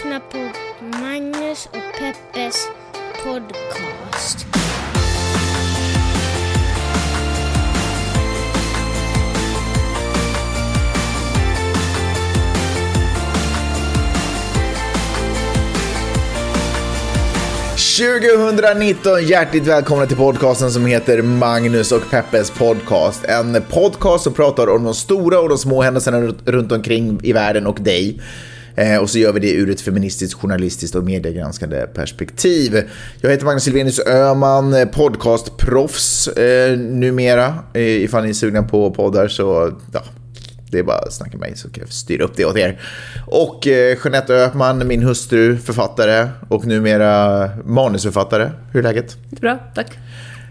lyssnar på Magnus och Peppes podcast. –2019! Hjärtligt välkomna till podcasten som heter Magnus och Peppes podcast. En podcast som pratar om de stora och de små händelserna runt omkring i världen och dig. Eh, och så gör vi det ur ett feministiskt, journalistiskt och mediegranskande perspektiv. Jag heter Magnus Silvenius Öhman, eh, podcastproffs eh, numera. Eh, ifall ni är sugna på poddar så ja, det är bara att snacka med mig så kan jag styra upp det åt er. Och eh, Jeanette Öhman, min hustru, författare och numera manusförfattare. Hur är läget? Bra, tack.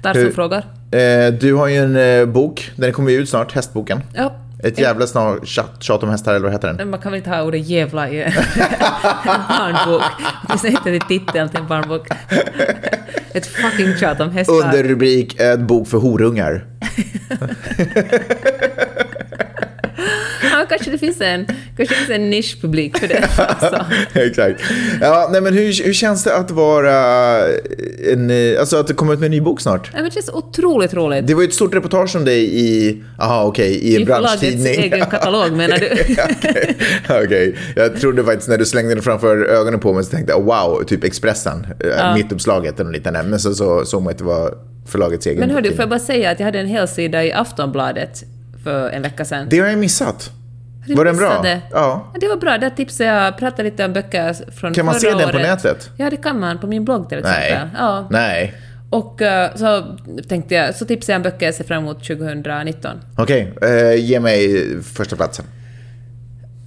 Där som frågar. Eh, du har ju en eh, bok, den kommer ju ut snart, Hästboken. Ja, Ett jävla snart tjat, tjat om hästar, eller vad heter den? man kan väl inte ha ordet jävla i en barnbok? Åtminstone inte i titeln till en barnbok. Ett fucking tjat om hästar. Under rubrik En bok för horungar. Kanske det finns en, kanske det finns en nischpublik för det. Alltså. Exakt. Ja, nej, men hur, hur känns det att vara en, eh, alltså att det kommer ut med en ny bok snart? Ja, men det känns otroligt roligt. Det var ju ett stort reportage om dig i, aha okej, i en I branschtidning. egen katalog menar du? Okej, okej. Jag trodde faktiskt när du slängde den framför ögonen på mig så tänkte jag wow, typ Expressen, ja. mittuppslaget eller något liknande. Men så, så såg man att det var förlagets egen Men hördu, får jag bara säga att jag hade en hel sida i Aftonbladet för en vecka sedan. Det har jag missat. Var den bra? Ja. Det var bra. Där tipsade jag, pratade lite om böcker från Kan man förra se den året. på nätet? Ja, det kan man. På min blogg till exempel. Nej. Ja. Nej. Och eh, så tänkte jag, så tipsade jag om böcker jag ser fram emot 2019. Okej, eh, ge mig första platsen.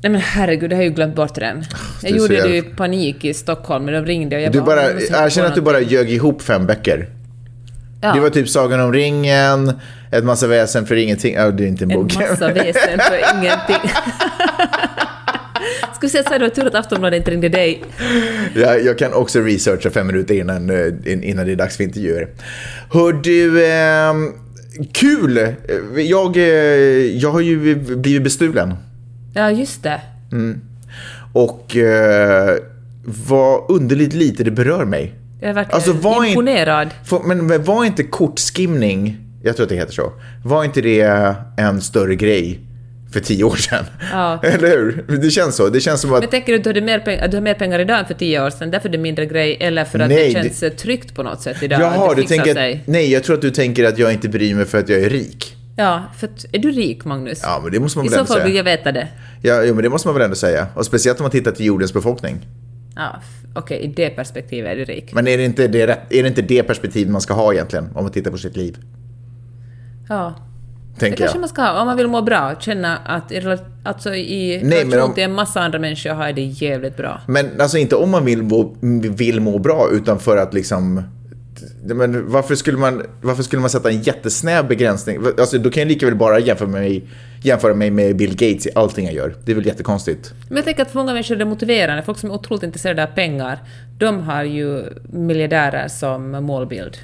Nej men herregud, jag har ju glömt bort den. Jag gjorde det i panik i Stockholm, men de ringde och jag Du bara, "Åh, jag att du bara någonting." ljög ihop fem böcker. Ja, Det var typ Sagan om ringen, Ett massa väsen för ingenting. Ja, det är inte en bok. massa väsen för ingenting. Vi säga så här, det var tur att Aftonbladet inte ringde dig. Ja, jag kan också researcha fem minuter innan, eh, in- innan det är dags för intervjuer. Hör du, eh, kul! Jag, eh, jag har ju blivit bestulen. Ja, just det. Och eh, vad underligt lite det berör mig. Jag är verkligen Alltså, var in- imponerad. Får- Men, var inte kortskimning, jag tror att det heter så, var inte det en större grej för tio år sedan? Ja. Eller hur? Det känns så. Det känns som att... Men tänker du att du, hade mer pengar, du har mer pengar idag än för tio år sedan, därför är det mindre grej, eller för att Nej, det känns tryggt på något sätt idag? Jaha, det du tänker sig? att, Nej, jag tror att du tänker att jag inte bryr mig för att jag är rik. Ja, för att, är du rik, Magnus? Ja, men det måste man I väl så ändå fall säga. vill jag veta det. Ja, jo, men det måste man väl ändå säga. Och speciellt om man tittar till jordens befolkning. Ja, okej, i det perspektivet är du rik. Men är det, inte det, är det inte det perspektiv man ska ha egentligen, om man tittar på sitt liv? Ja. Det Tänker kanske jag. man ska ha, om man vill må bra, känna att alltså i men relation om- till en massa andra människor har det jävligt bra. Men alltså inte om man vill må, vill må bra, utan för att liksom... Men varför skulle, man, varför skulle man sätta en jättesnäv begränsning? Alltså, då kan jag lika väl bara jämföra mig, jämföra mig med Bill Gates i allting jag gör. Det är väl jättekonstigt. Men jag tänker att för många människor är det motiverande. Folk som är otroligt intresserade av pengar, de har ju miljardärer som målbild.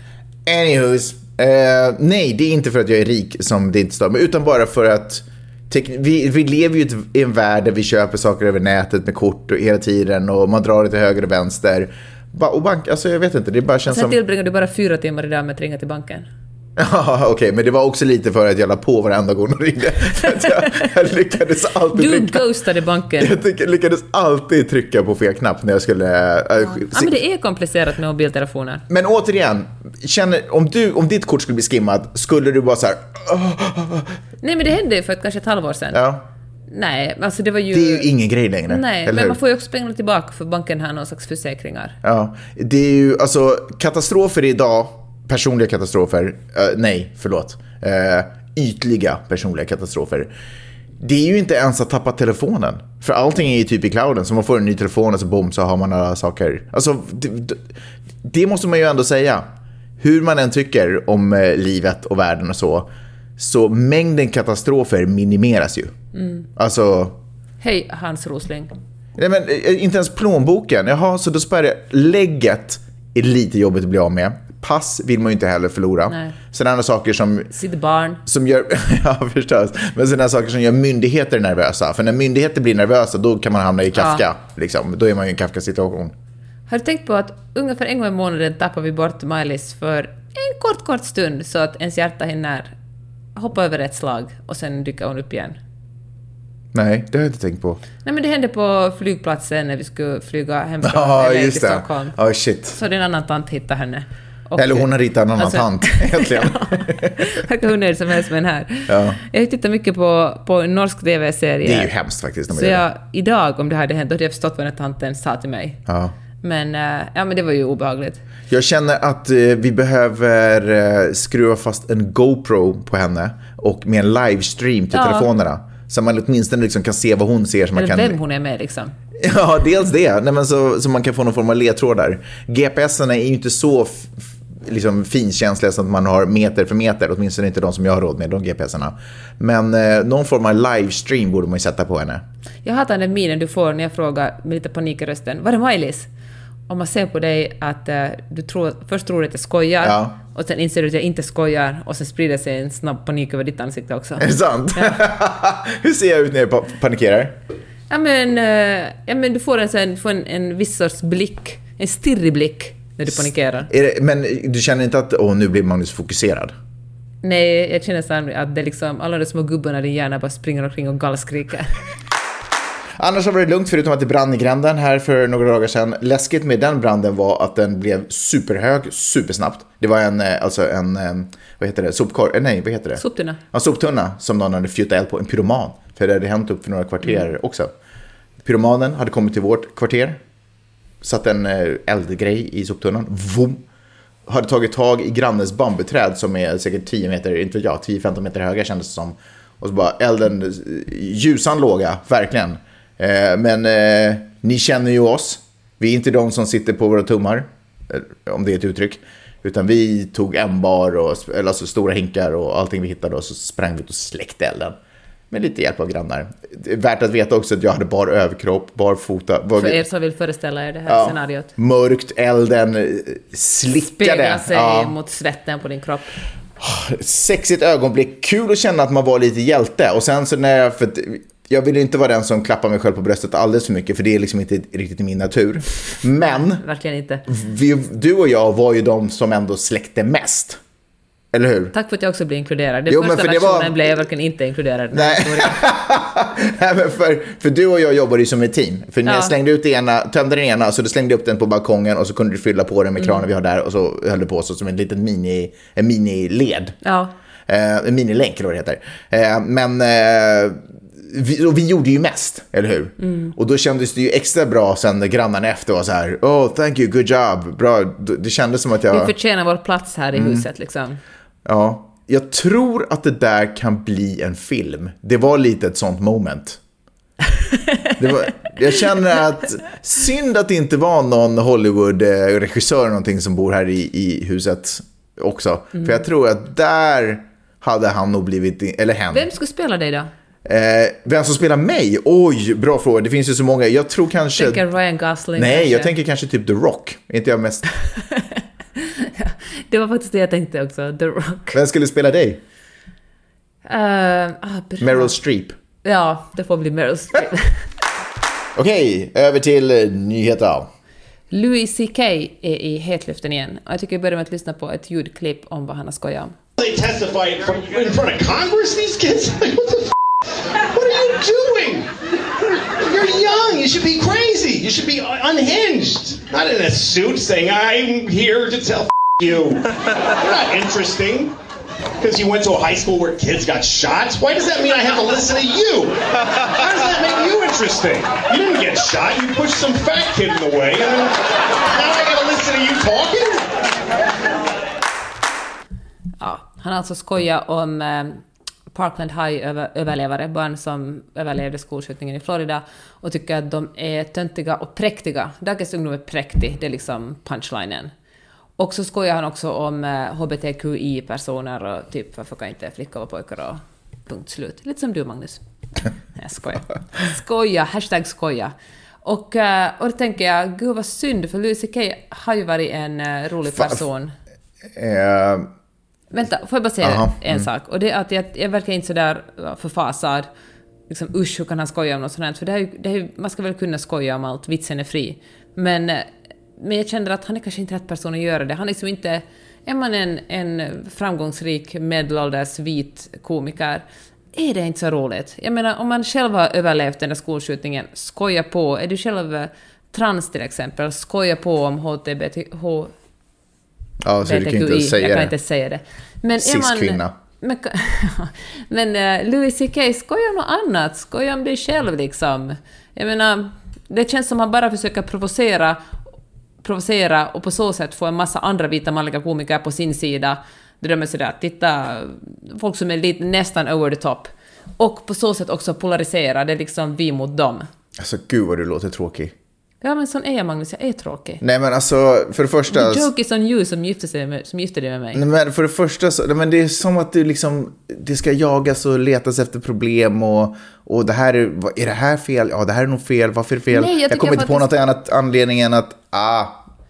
Anywho's, eh, nej, det är inte för att jag är rik som det inte står, men utan bara för att vi, vi lever ju i en värld där vi köper saker över nätet med kort och hela tiden och man drar det till höger och vänster. Ba- Och bank, alltså jag vet inte, det bara känns Sen som... tillbringar du bara fyra timmar idag med att ringa till banken. Ja, okej, men det var också lite för att jag la på varenda gång de ringde. Jag, jag lyckades alltid Du trycka, ghostade banken. jag lyckades alltid trycka på fel knapp när jag skulle... äh, Ja, men det är komplicerat med mobiltelefoner. Men återigen, känner, om, du, om ditt kort skulle bli skimmat, skulle du bara så här... Nej, men det hände ju för kanske ett halvår sedan. Ja, Nej, alltså det var ju... det är ju ingen grej längre. Nej, men hur? man får ju också pengarna tillbaka för banken har någon slags försäkringar. Ja, det är ju alltså katastrofer idag, personliga katastrofer, eh, nej, förlåt, uh, ytliga personliga katastrofer. Det är ju inte ens att tappa telefonen. För allting är ju typ i clouden, så man får en ny telefon och så bom så har man alla saker. Alltså, det, det- det måste man ju ändå säga. Hur man än tycker om eh, livet och världen och så, så mängden katastrofer minimeras ju. Alltså, Hej, Hans Rosling. Nej, men eh, inte ens plånboken. Jaha, så då spärrar jag. Lägget är lite jobbigt att bli av med. pass vill man ju inte heller förlora. Nej. Sådana saker som Sitt barn. som gör, ja förstås, men sådana saker som gör myndigheter nervösa. För när myndigheter blir nervösa då kan man hamna i Kafka. Liksom. Då är man ju i en Kafka-situation. Har du tänkt på att ungefär en gång i månaden tappar vi bort Maj-Lis för en kort, kort stund så att ens hjärta hinner hoppa över ett slag och sen dyker hon upp igen? Nej, det har jag inte tänkt på. Nej men det hände på flygplatsen när vi skulle flyga hem från LA till. Stockholm. Ja, shit. Så en annan tant hittade henne. Och- Eller hon har ritat en annan Alltså- tant, egentligen. Verkar hur nöjd som helst med den här. Ja. Jag tittar mycket på, på norsk TV-serie. Det är ju hemskt faktiskt. Så jag, idag, om det hade hänt, då hade jag förstått vad den här tanten sa till mig. Ja. Men, eh, ja, men det var ju obehagligt. Jag känner att eh, vi behöver eh, skruva fast en GoPro på henne och med en livestream till Ja. telefonerna. Så man åtminstone liksom kan se vad hon ser. Så man Eller kan... vem hon är med liksom. Ja, dels det. Nej, men så, så man kan få någon form av ledtrådar. GPSerna är ju inte så liksom, finkänsliga så att man har meter för meter. Åtminstone inte de som jag har råd med, de GPSerna. Men eh, någon form av livestream borde man ju sätta på henne. Jag hatar den minen du får när jag frågar med lite panik i rösten. Var är Maj-Lis? Om man ser på dig att eh, du tror, först tror att jag skojar Ja. och sen inser du att jag inte skojar och sen sprider sig en snabb panik över ditt ansikte också. Är det sant? Hur ser jag ut när jag pa- panikerar? Ja men, eh, ja, men du får, en, du får en, en viss sorts blick, en stirrig blick när du panikerar. Det, men du känner inte att åh, nu blir Magnus fokuserad? Nej, jag känner så att det är liksom alla de små gubbarna i din hjärna bara springer omkring och gallskriker. Annars har det varit lugnt förutom att det brann i gränden här för några dagar sedan. Läskigt med den branden var att den blev superhög supersnabbt. Det var en, eh, alltså en, eh, vad heter det, sopkorg, eh, nej vad heter det? Soptunna. Ja, soptunna som någon hade fjuttat eld på, en pyroman. För det hade hänt upp för några kvarter också. Pyromanen hade kommit till vårt kvarter, satt en eldgrej i soptunnan, vom. Hade tagit tag i grannens bambuträd som är säkert 10 meter, inte jag, 10-15 meter höga kändes det som. Och så bara elden, ljusan låga, verkligen. Eh, men eh, ni känner ju oss. Vi är inte de som sitter på våra tummar, eh, om det är ett uttryck. Utan vi tog en bar och eller alltså stora hinkar och allting vi hittade och så sprang vi ut och släckte elden. Med lite hjälp av grannar. Det är värt att veta också att jag hade bar överkropp, barfota. Var, För er som vill föreställa er det här ja, scenariot. Mörkt, elden slickade. Spegla sig Ja. mot svetten på din kropp. Sexigt ögonblick, kul att känna att man var lite hjälte. Och sen så när jag, för jag vill inte vara den som klappar mig själv på bröstet alldeles för mycket, för det är liksom inte riktigt i min natur. Men Verkligen inte. vi, du och jag var ju de som ändå släckte mest. Eller hur? Tack för att jag också blir inkluderad. Den Jo, första för versionen var- blev jag verkligen inte inkluderad Nej. Nej, men för, för du och jag jobbade ju som ett team. För när Ja. jag slängde ut ena, tömde den ena, så du slängde upp den på balkongen och så kunde du fylla på den med kranen vi har där och så höll du på så som en liten mini, en miniled. Ja. Eh, en minilänk eller vad det heter. Eh, men eh, vi, och vi gjorde ju mest, eller hur? Och då kändes det ju extra bra sen när grannarna efter var så här, oh thank you, good job, bra. Det kändes som att jag... Vi förtjänar vår plats här Mm. i huset liksom. Ja, jag tror att det där kan bli en film. Det var lite ett sånt moment. Var, jag känner att synd att det inte var någon Hollywood-regissör eller någonting som bor här i, i huset också. För jag tror att där hade han nog blivit, eller hen. Vem skulle spela dig då? Eh, vem som spelar mig? Oj, bra fråga. Det finns ju så många. Jag tror kanske... Tänker Ryan Gosling Nej, kanske? jag tänker kanske typ The Rock. Är inte jag mest... Det var faktiskt det jag tänkte också, The Rock. Vem skulle spela dig? Uh, ah. Meryl Streep. Ja, det får bli Meryl Streep. Okej, över till eh, nyheter. Louis CK är i hetluften igen. Och jag tycker vi börjar med att lyssna på ett ljudklipp om vad han har skojat om. They testify in front of Congress, these kids? Like, what the f- What are you doing? You're young. You should be crazy. You should be unhinged. Not in a suit saying, I'm here to tell f- you. You're not interesting. Because you went to a high school where kids got shot? Why does that mean I have to listen to you? How does that make you interesting? You didn't get shot. You pushed some fat kid in the way. And now I gotta listen to you talking? Ja, han har alltså skojat om eh, Parkland High-överlevare, barn som överlevde skolskjutningen i Florida, och tycker att de är töntiga och präktiga. Dagens ungdom är präktig, det är liksom punchlinen. Och så skojar han också om eh, hbtqi-personer och typ varför kan inte flickor vara pojkar och punkt slut. Lite som du Magnus. Jag skojar. Skoja, hashtag skoja. Och, eh, och då tänker jag, gud vad synd, för Louis CK har ju varit en eh, rolig person. Eh, Vänta, får jag bara säga Aha, en mm. sak? Och det är att jag, jag verkar inte sådär förfasad. Liksom usch, hur kan han skoja om något sånt här? För det är, ju- det är, ju- man ska väl kunna skoja om allt, vitsen är fri. Men, eh, men jag känner att han är kanske inte rätt person att göra det. Han är liksom inte... Är man en, en framgångsrik medelålders vit komiker är det inte så roligt. Jag menar, om man själv har överlevt den där skolskjutningen, skoja på. Är du själv eh, trans till exempel, skoja på om HTBT, H, ja, så du kan inte BTQI, säga jag kan det. inte säga det. Men Cis-kvinna. Men, men uh, Louis CK, skoja om något annat. Skoja om dig själv liksom. Jag menar, det känns som att han bara försöker provocera, provocera och på så sätt få en massa andra vita manliga komiker på sin sida. Där de är sådär, titta, folk som är lite nästan over the top. Och på så sätt också polarisera, det är liksom vi mot dem. Alltså gud vad du låter tråkig. Ja men sån är jag Magnus, jag är tråkig. Nej men alltså, för det första... The joke is on you som gifte, sig med, som gifte dig med mig. Nej, men för det första så, men det är som att du liksom, det ska jagas och letas efter problem och, och det här är, är det här fel? Ja, det här är nog fel. Varför är det fel? Nej, jag jag, kommer inte på något annat anledning än att, ah,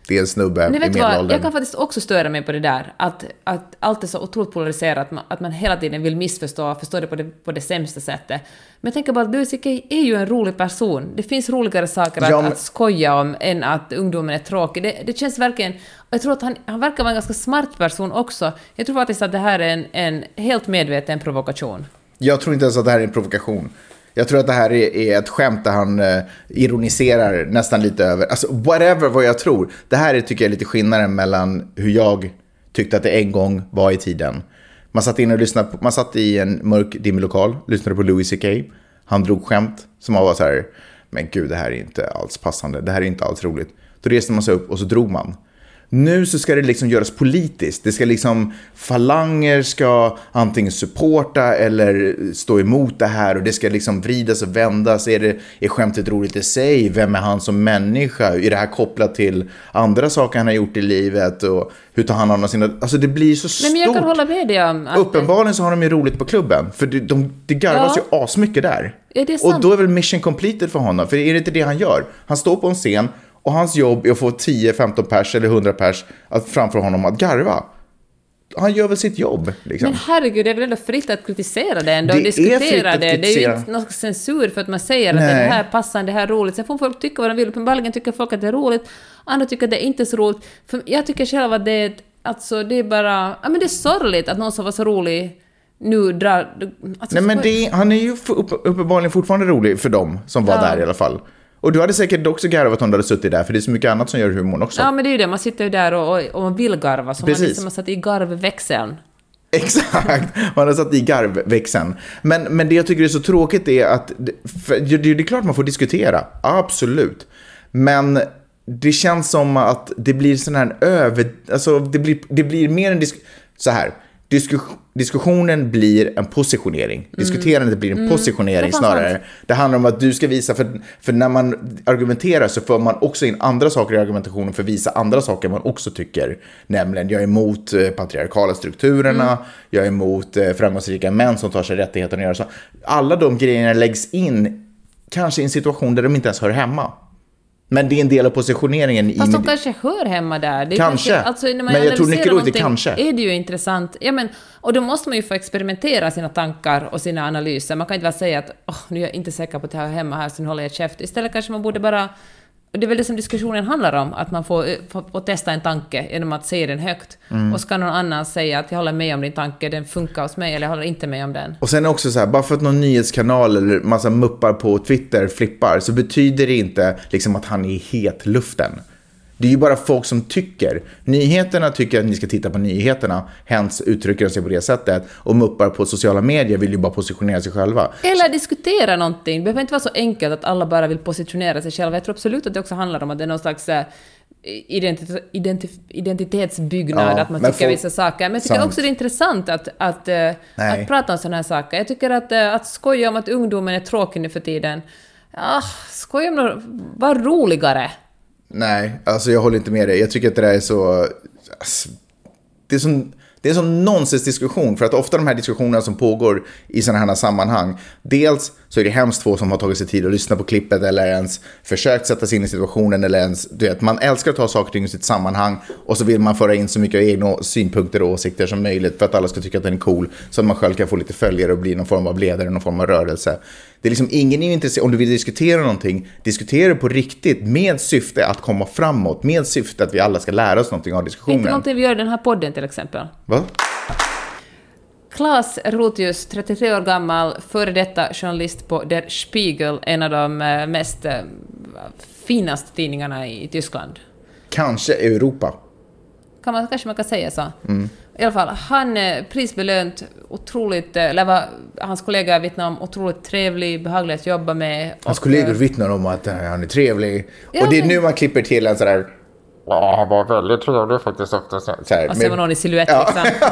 det är en snubbe Nej, i vet du vad? medelåldern. Jag kan faktiskt också störa mig på det där, att, att allt är så otroligt polariserat, att man, att man hela tiden vill missförstå, förstå det på det, på det sämsta sättet. Men jag tänker bara att Louis CK är ju en rolig person. Det finns roligare saker att, Ja, men- att skoja om än att ungdomen är tråkig. Det, det känns verkligen... Jag tror att han, han verkar vara en ganska smart person också. Jag tror faktiskt att det här är en, en helt medveten provokation. Jag tror inte ens att det här är en provokation. Jag tror att det här är, är ett skämt där han eh, ironiserar nästan lite över, alltså whatever vad jag tror. Det här är, tycker jag är lite skillnaden mellan hur jag tyckte att det en gång var i tiden. Man satt in och lyssnade, på, man satt i en mörk dimmig lokal, lyssnade på Louis CK. Han drog skämt som var så här, men gud det här är inte alls passande, det här är inte alls roligt. Då reste man sig upp och så drog man. Nu så ska det liksom göras politiskt. Det ska liksom, falanger ska antingen supporta eller stå emot det här och det ska liksom vridas och vändas. Är, det, är skämtet roligt i sig? Vem är han som människa? Är det här kopplat till andra saker han har gjort i livet? Och hur tar han hand om sina... Alltså det blir så stort. men jag kan hålla med dig om att... Uppenbarligen så har de ju roligt på klubben. För det, de, det garvas Ja. ju asmycket där. Är det och sant? då är väl mission completed för honom. För är det inte det han gör? Han står på en scen och hans jobb är att få 10-15 pers eller 100 pers att framför honom att garva. Han gör väl sitt jobb. Liksom. Men herregud, det är väl ändå fritt att kritisera det ändå, Det är diskutera att det. Det är ju inte någon censur för att man säger att det Nej. här passar, det här är roligt. Sen får folk tycka vad de vill. Uppenbarligen tycker folk att det är roligt, andra tycker att det är inte så roligt. För jag tycker själv att det är, alltså, det är bara... Ja, men det är sorgligt att någon som var så rolig nu drar... Alltså, Nej, men det, han är ju upp, uppenbarligen fortfarande rolig för dem som var Ja. där i alla fall. Och du hade säkert också garvat om du hade suttit där, för det är så mycket annat som gör humorn också. Ja, men det är ju det. Man sitter ju där och, och, och vill garva, så Precis. man liksom har satt i garvväxeln. Exakt, man har satt i garvväxeln. Men, men det jag tycker är så tråkigt är att, för det, det är klart man får diskutera, absolut. Men det känns som att det blir sån här över, alltså det blir, det blir mer en disk, så här. Diskus, diskussionen blir en positionering. Diskuterandet blir en positionering Det är fan snarare. Det handlar om att du ska visa, för, för när man argumenterar så får man också in andra saker i argumentationen för att visa andra saker man också tycker. Nämligen, jag är emot eh, patriarkala strukturerna, jag är emot eh, framgångsrika män som tar sig rättigheten att göra så. Alla de grejerna läggs in, kanske i en situation där de inte ens hör hemma. Men det är en del av positioneringen Fast i... de kanske hör hemma där. Det är Kanske. alltså, när man Men jag tror nyckelordet är kanske. är det ju intressant. Ja, men, och då måste man ju få experimentera sina tankar och sina analyser. Man kan inte bara säga att oh, nu är jag inte säker på att det här hemma här, så nu håller jag käft. Istället kanske man borde bara... Det är väl det som diskussionen handlar om, att man får, eh, får, får testa en tanke genom att säga den högt. Mm. Och ska någon annan säga att jag håller med om din tanke, den funkar hos mig, eller jag håller inte med om den. Och sen också så här, bara för att någon nyhetskanal eller massa muppar på Twitter flippar så betyder det inte liksom att han är i hetluften. Det är ju bara folk som tycker. Nyheterna tycker att ni ska titta på nyheterna, hens uttrycker de sig på det sättet. Och muppar på sociala medier vill ju bara positionera sig själva. Eller diskutera någonting. Det behöver inte vara så enkelt att alla bara vill positionera sig själva. Jag tror absolut att det också handlar om att det är någon slags eh, identitet, identif, identitetsbyggnad, Ja, att man tycker folk- vissa saker. Men jag tycker Sant. också det är intressant att, att, eh, att prata om sådana här saker. Jag tycker att, eh, att skoja om att ungdomen är tråkig nu för tiden, ah, skoja om något, var roligare. Nej, alltså jag håller inte med dig. Jag tycker att det där är så... Alltså, det är som Det är en sån nonsensdiskussion, för att ofta de här diskussionerna som pågår i sådana här sammanhang, dels så är det hemskt få som har tagit sig tid att lyssna på klippet eller ens försökt sätta sig in i situationen eller ens, du vet, man älskar att ta saker och ting i sitt sammanhang och så vill man föra in så mycket egna synpunkter och åsikter som möjligt för att alla ska tycka att den är cool, så att man själv kan få lite följare och bli någon form av ledare, någon form av rörelse. Det är liksom ingen är intresserad, om du vill diskutera någonting, diskutera det på riktigt med syfte att komma framåt, med syfte att vi alla ska lära oss någonting av diskussionen. Inte någonting vi gör i den här podden till exempel. Va? Klaas Rotius, 33 år gammal, före detta journalist på Der Spiegel, en av de eh, mest eh, finaste tidningarna i Tyskland. Kanske Europa. Kan man, kanske man kan säga så. I alla fall, han är prisbelönt, otroligt, eh, eller vad hans kollega vittnar om, otroligt trevlig, behaglig att jobba med. Hans och, kollegor eh, vittnar om att eh, han är trevlig. Ja, och det är men- nu man klipper till en sådär... Ja, han var väldigt trevlig faktiskt också. Så här, Och sen var någon i silhuett liksom.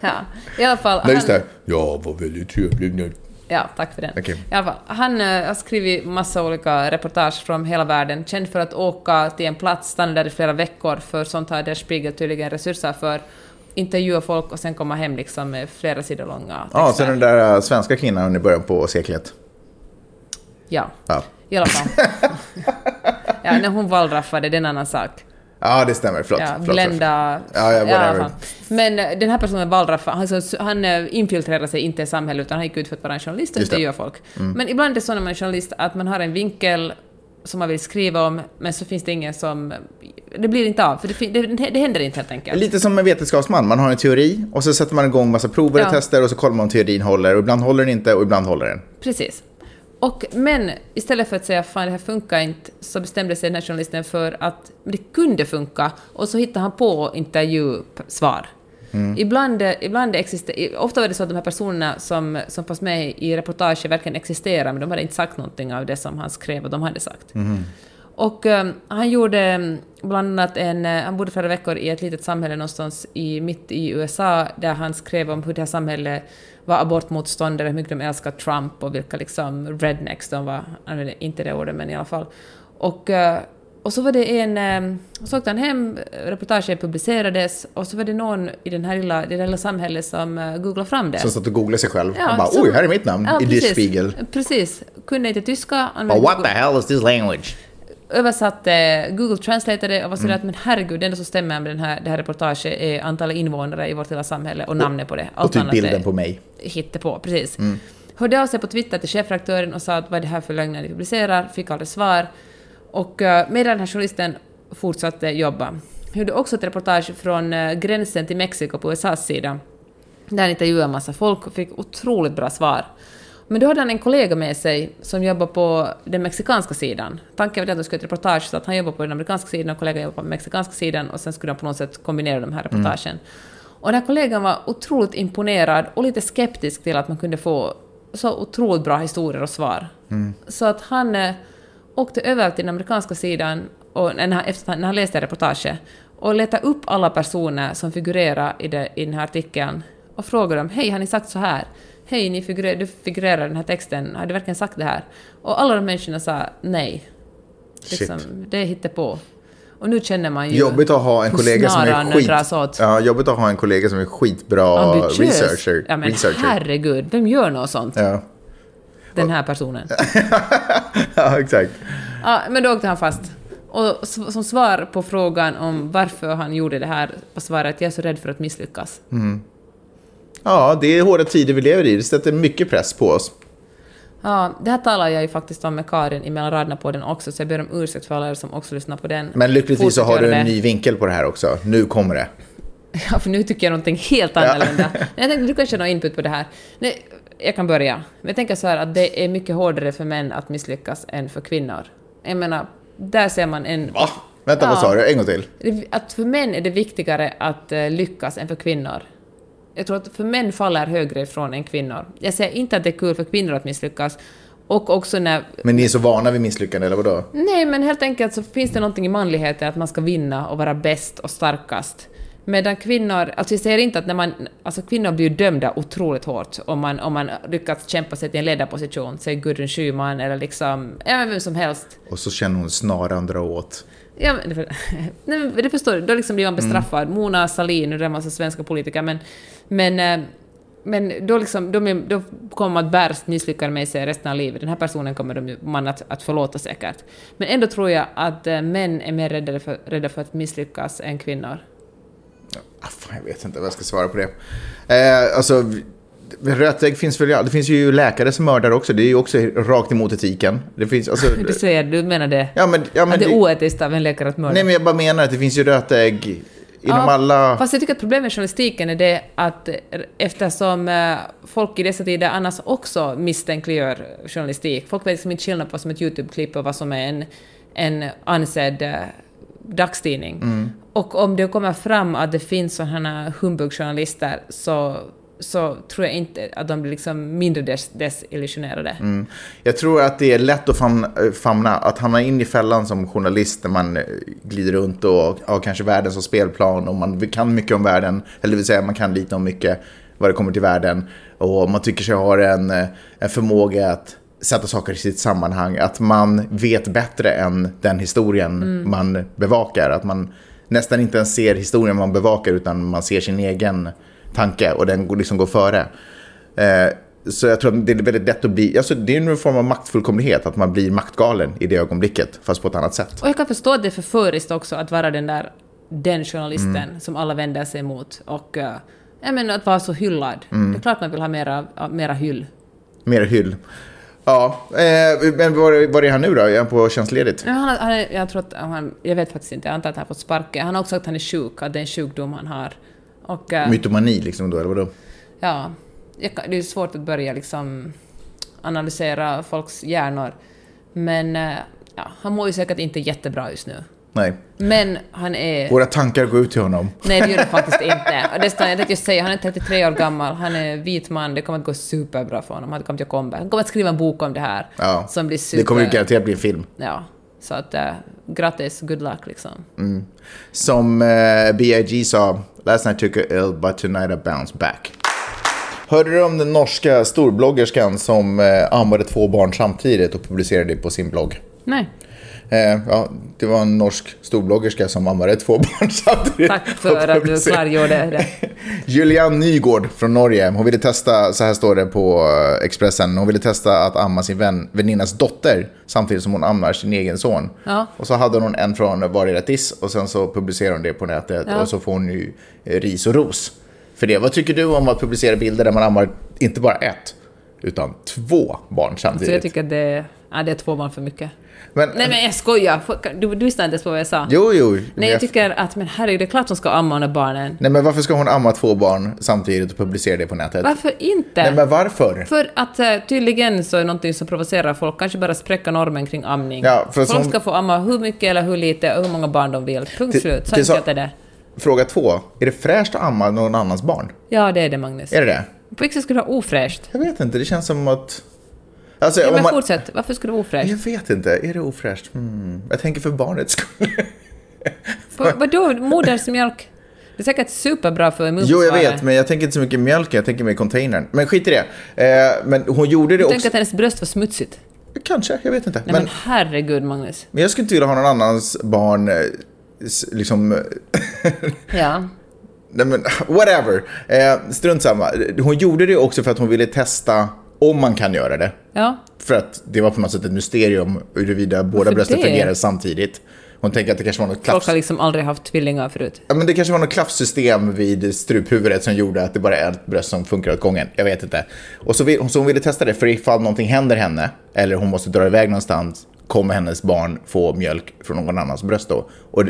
ja, i alla fall. Nej, just han- det. Ja, var väldigt trevlig. Ja, tack för den. Okej. I alla fall, han eh, har skrivit massa olika reportage från hela världen, känd för att åka till en plats, stanna där i flera veckor, för sånt har Der Spiegel tydligen resurser för, intervjua folk och sen komma hem liksom med flera sidor långa texter. Ja, sen den där äh, svenska kvinnan i början på seklet. Ja, Ja. i alla fall. ja, när hon wallraffade, det är en annan sak. Ja, det stämmer. Förlåt. Ja, förlåt, Glenda... Ja, ja, whatever. Men eh, den här personen wallraffade, han, han eh, infiltrerar sig inte i samhället utan han gick ut för att vara en journalist och Just det. Mm. intervjua folk. Men ibland är det så när man är journalist att man har en vinkel som man vill skriva om, men så finns det ingen som... Det blir inte av, för det, det, det händer inte helt enkelt. Lite som en vetenskapsman. Man har en teori och så sätter man igång massa prover och Ja. tester och så kollar man om teorin håller. Och ibland håller den inte och ibland håller den. Precis. Och, men istället för att säga fan det här funkar inte, så bestämde sig den här journalisten för att det kunde funka, och så hittade han på intervjusvar. Ibland, ibland exister, ofta var det så att de här personerna som, som fanns med i reportaget verkligen existerade, men de hade inte sagt någonting av det som han skrev att de hade sagt. Och eh, han gjorde eh, bland annat en... eh, han bodde flera veckor i ett litet samhälle någonstans i, mitt i USA, där han skrev om hur det här samhället var abortmotståndare, hur mycket de älskade Trump och vilka liksom rednecks de var. Han använde inte det ordet, men i alla fall. Och, eh, och så var det en... eh, Så åkte han hem, reportaget publicerades, och så var det någon i den här lilla, det lilla samhället som uh, googlade fram det. Som satt och googlade sig själv. Ja, och bara, oj, här är mitt namn Ja, i precis. Spiegel. Precis. Kunde inte tyska. Använde what the hell is this language? översatte, Google translateade och var sådär Mm. att men herregud, det enda som stämmer med den här, det här reportaget är antalet invånare i vårt lilla samhälle och namnet på det. Och typ bilden är på mig. Hittepå, precis. Mm. Hörde av sig på Twitter till chefredaktören och sa att vad är det här för lögner ni publicerar, fick aldrig svar. Och uh, medan den här journalisten fortsatte jobba. Gjorde också ett reportage från eh, gränsen till Mexiko på USAs sida. Där intervjuade en massa folk och fick otroligt bra svar. Men då hade han en kollega med sig som jobbar på den mexikanska sidan. Tanken var att de skulle göra ett reportage så att han jobbar på den amerikanska sidan och kollegan jobbar på den mexikanska sidan och sen skulle de på något sätt kombinera de här reportagen. Och den här kollegan var otroligt imponerad och lite skeptisk till att man kunde få så otroligt bra historier och svar. Så att han eh, åkte över till den amerikanska sidan och när han, efter, när han läste reportaget och letade upp alla personer som figurerar i, det, i den här artikeln och frågade dem hej, har ni sagt så här? Hej, ni figurerar, du figurerar i den här texten, har du verkligen sagt det här? Och alla de människorna sa nej. Liksom, det är på. Och nu känner man ju Jobbigt att ha en kollega som är skit... åt. Ja, jobbigt att ha en kollega som är skitbra Ambitiös. researcher. Ja men researcher. herregud, vem gör något sånt? Ja. Den här personen. ja, exakt. Ja, men då åkte han fast. Och som svar på frågan om varför han gjorde det här var svaret att jag är så rädd för att misslyckas. Ja, det är hårda tider vi lever i. Det sätter mycket press på oss. Ja, det här talar jag ju faktiskt om med Karin i mellan raderna på den också, så jag ber om ursäkt för alla er som också lyssnar på den. Men lyckligtvis så har du en ny vinkel på det här också. Nu kommer det. Ja, för nu tycker jag någonting helt annorlunda. Men jag tänkte, du kanske har någon input på det här. Nej, jag kan börja. Men jag tänker så här att det är mycket hårdare för män att misslyckas än för kvinnor. Jag menar, där ser man en... Va? Vänta, vad Ja. sa du? En gång till. Att för män är det viktigare att eh, lyckas än för kvinnor. Jag tror att för män faller högre ifrån än kvinnor. Jag säger inte att det är kul för kvinnor att misslyckas. Och också när... Men ni är så vana vid misslyckande, eller vadå? Nej, men helt enkelt så finns det någonting i manligheten att man ska vinna och vara bäst och starkast. Medan kvinnor, alltså jag säger inte att när man, alltså kvinnor blir dömda otroligt hårt om man, om man lyckats kämpa sig till en ledarposition, säg Gudrun Schyman eller liksom, ja men vem som helst. Och så känner hon snaran dra åt. Ja, men det, nej, det förstår du. Då liksom blir man bestraffad. Mona Sahlin, nu är det en massa svenska politiker, men, men, eh, men då, liksom, de är, då kommer man att bära sitt misslyckande med sig resten av livet. Den här personen kommer de, man att, att förlåta säkert. Men ändå tror jag att eh, män är mer rädda för, rädda för att misslyckas än kvinnor. Ah, fan, jag vet inte vad jag ska svara på det. Eh, alltså, rötägg finns väl, det finns ju läkare som mördar också. Det är ju också rakt emot etiken. Det finns, alltså, Du säger, du menar det? ja, men, ja, men att det är oetiskt av en läkare att mörda? Nej, men jag bara menar att det finns ju rötägg inom Ja, alla... Fast jag tycker att problemet med journalistiken är det att eh, eftersom eh, folk i dessa tider annars också misstänkliggör journalistik, folk vet liksom inte skillnad på vad som är ett YouTube-klipp och vad som är en, en ansedd eh, dagstidning. Mm. Och om det kommer fram att det finns sådana humbugjournalister så, så tror jag inte att de blir liksom mindre des desillusionerade. Mm. Jag tror att det är lätt att famna, famna, att hamna in i fällan som journalist när man eh, glider runt och har kanske världen som spelplan och man kan mycket om världen, eller det vill säga man kan lite om mycket vad det kommer till världen och man tycker sig ha en, eh, en förmåga att sätta saker i sitt sammanhang, att man vet bättre än den historien man bevakar, att man nästan inte ens ser historien man bevakar utan man ser sin egen tanke och den går- liksom går före. Eh, så jag tror att det är väldigt lätt att bli, alltså det är en form av maktfullkomlighet, att man blir maktgalen i det ögonblicket, fast på ett annat sätt. Och jag kan förstå att det är förföriskt också att vara den där den journalisten som alla vänder sig mot och uh, jag menar att vara så hyllad. Det är klart man vill ha mera, mera hyll. Mer hyll. Ja, eh, men var, var är han nu då? Är han på tjänstledigt? Ja, han, han, jag, tror att han, jag vet faktiskt inte, jag antar att han har fått sparken. Han har också sagt att han är sjuk, att det är en sjukdom han har. Och, eh, Mytomani liksom då, eller vadå? ja, det är svårt att börja liksom analysera folks hjärnor. Men eh, ja, han mår ju säkert inte jättebra just nu. Nej. Men han är... Våra tankar går ut till honom. Nej, det gör det faktiskt inte. Och Dessutom, jag säga, han är 33 år gammal, han är vit man, det kommer att gå superbra för honom. Han kommer att komma. Han kommer att skriva en bok om det här. Ja. Som blir super... Det kommer ju garanterat bli en film. Ja. Så att, uh, grattis, good luck liksom. Som eh, B.I.G. sa, last night took a ill but tonight I bounce back. Hörde du om den norska storbloggerskan som eh, ammade två barn samtidigt och publicerade det på sin blogg? Nej. Eh, ja, det var en norsk storbloggerska som ammade två barn samtidigt. Tack för att du klargjorde det. Julian Nygård från Norge, hon ville testa, så här står det på eh, Expressen, hon ville testa att amma sin vän, väninnas dotter samtidigt som hon ammar sin egen son. Ja. Och så hade hon en från vardera diss och sen så publicerade hon det på nätet Ja. och så får hon ju eh, ris och ros för det. Vad tycker du om att publicera bilder där man ammar inte bara ett, utan två barn Så samtidigt? jag tycker att det, ja, det är två barn för mycket. Men, Nej men jag skojar, du, du lyssnade inte ens på vad jag sa. Jo, jo. Nej jag tycker att, men herregud, det är klart hon ska amma de där barnen. Nej, men varför ska hon amma två barn samtidigt och publicera det på nätet? Varför inte? Nej, men varför? För att eh, tydligen så är det någonting som provocerar folk, kanske bara spräcka normen kring amning. Ja, för folk som- ska få amma hur mycket eller hur lite och hur många barn de vill. Punkt Till- slut. Så till så- enkelt är det. Fråga två. Är det fräscht att amma någon annans barn? Ja, det är det Magnus. Är det det? På vilket sätt skulle det vara ofräscht? Jag vet inte, det känns som att... Alltså, Ja, men man... fortsätt. Varför skulle det vara ofräscht? Jag vet inte, är det ofräscht? Hmm. Jag tänker för barnets skull. Vad- Vadå, modersmjölk? Det är säkert superbra för jo, immunförsvaret. jag vet, men jag tänker inte så mycket mjölk, jag tänker mer containern. Men skit i det. Eh, men hon gjorde det Du också... tänker att hennes bröst var smutsigt? Kanske, jag vet inte. Nej men, men herregud Magnus. men jag skulle inte vilja ha någon annans barn, eh, liksom... eh, Ja. Nej men whatever. Eh, strunt samma. Hon gjorde det också för att hon ville testa om man kan göra det. Ja. För att det var på något sätt ett mysterium huruvida båda brösten fungerade samtidigt. Hon tänker att det kanske var något Folk klaffs... har liksom aldrig haft tvillingar förut. Ja, men det kanske var något klaffsystem vid struphuvudet som gjorde att det bara är ett bröst som funkar åt gången. Jag vet inte. Och så, vill, så hon ville testa det för ifall någonting händer henne eller hon måste dra iväg någonstans kommer hennes barn få mjölk från någon annans bröst då. Och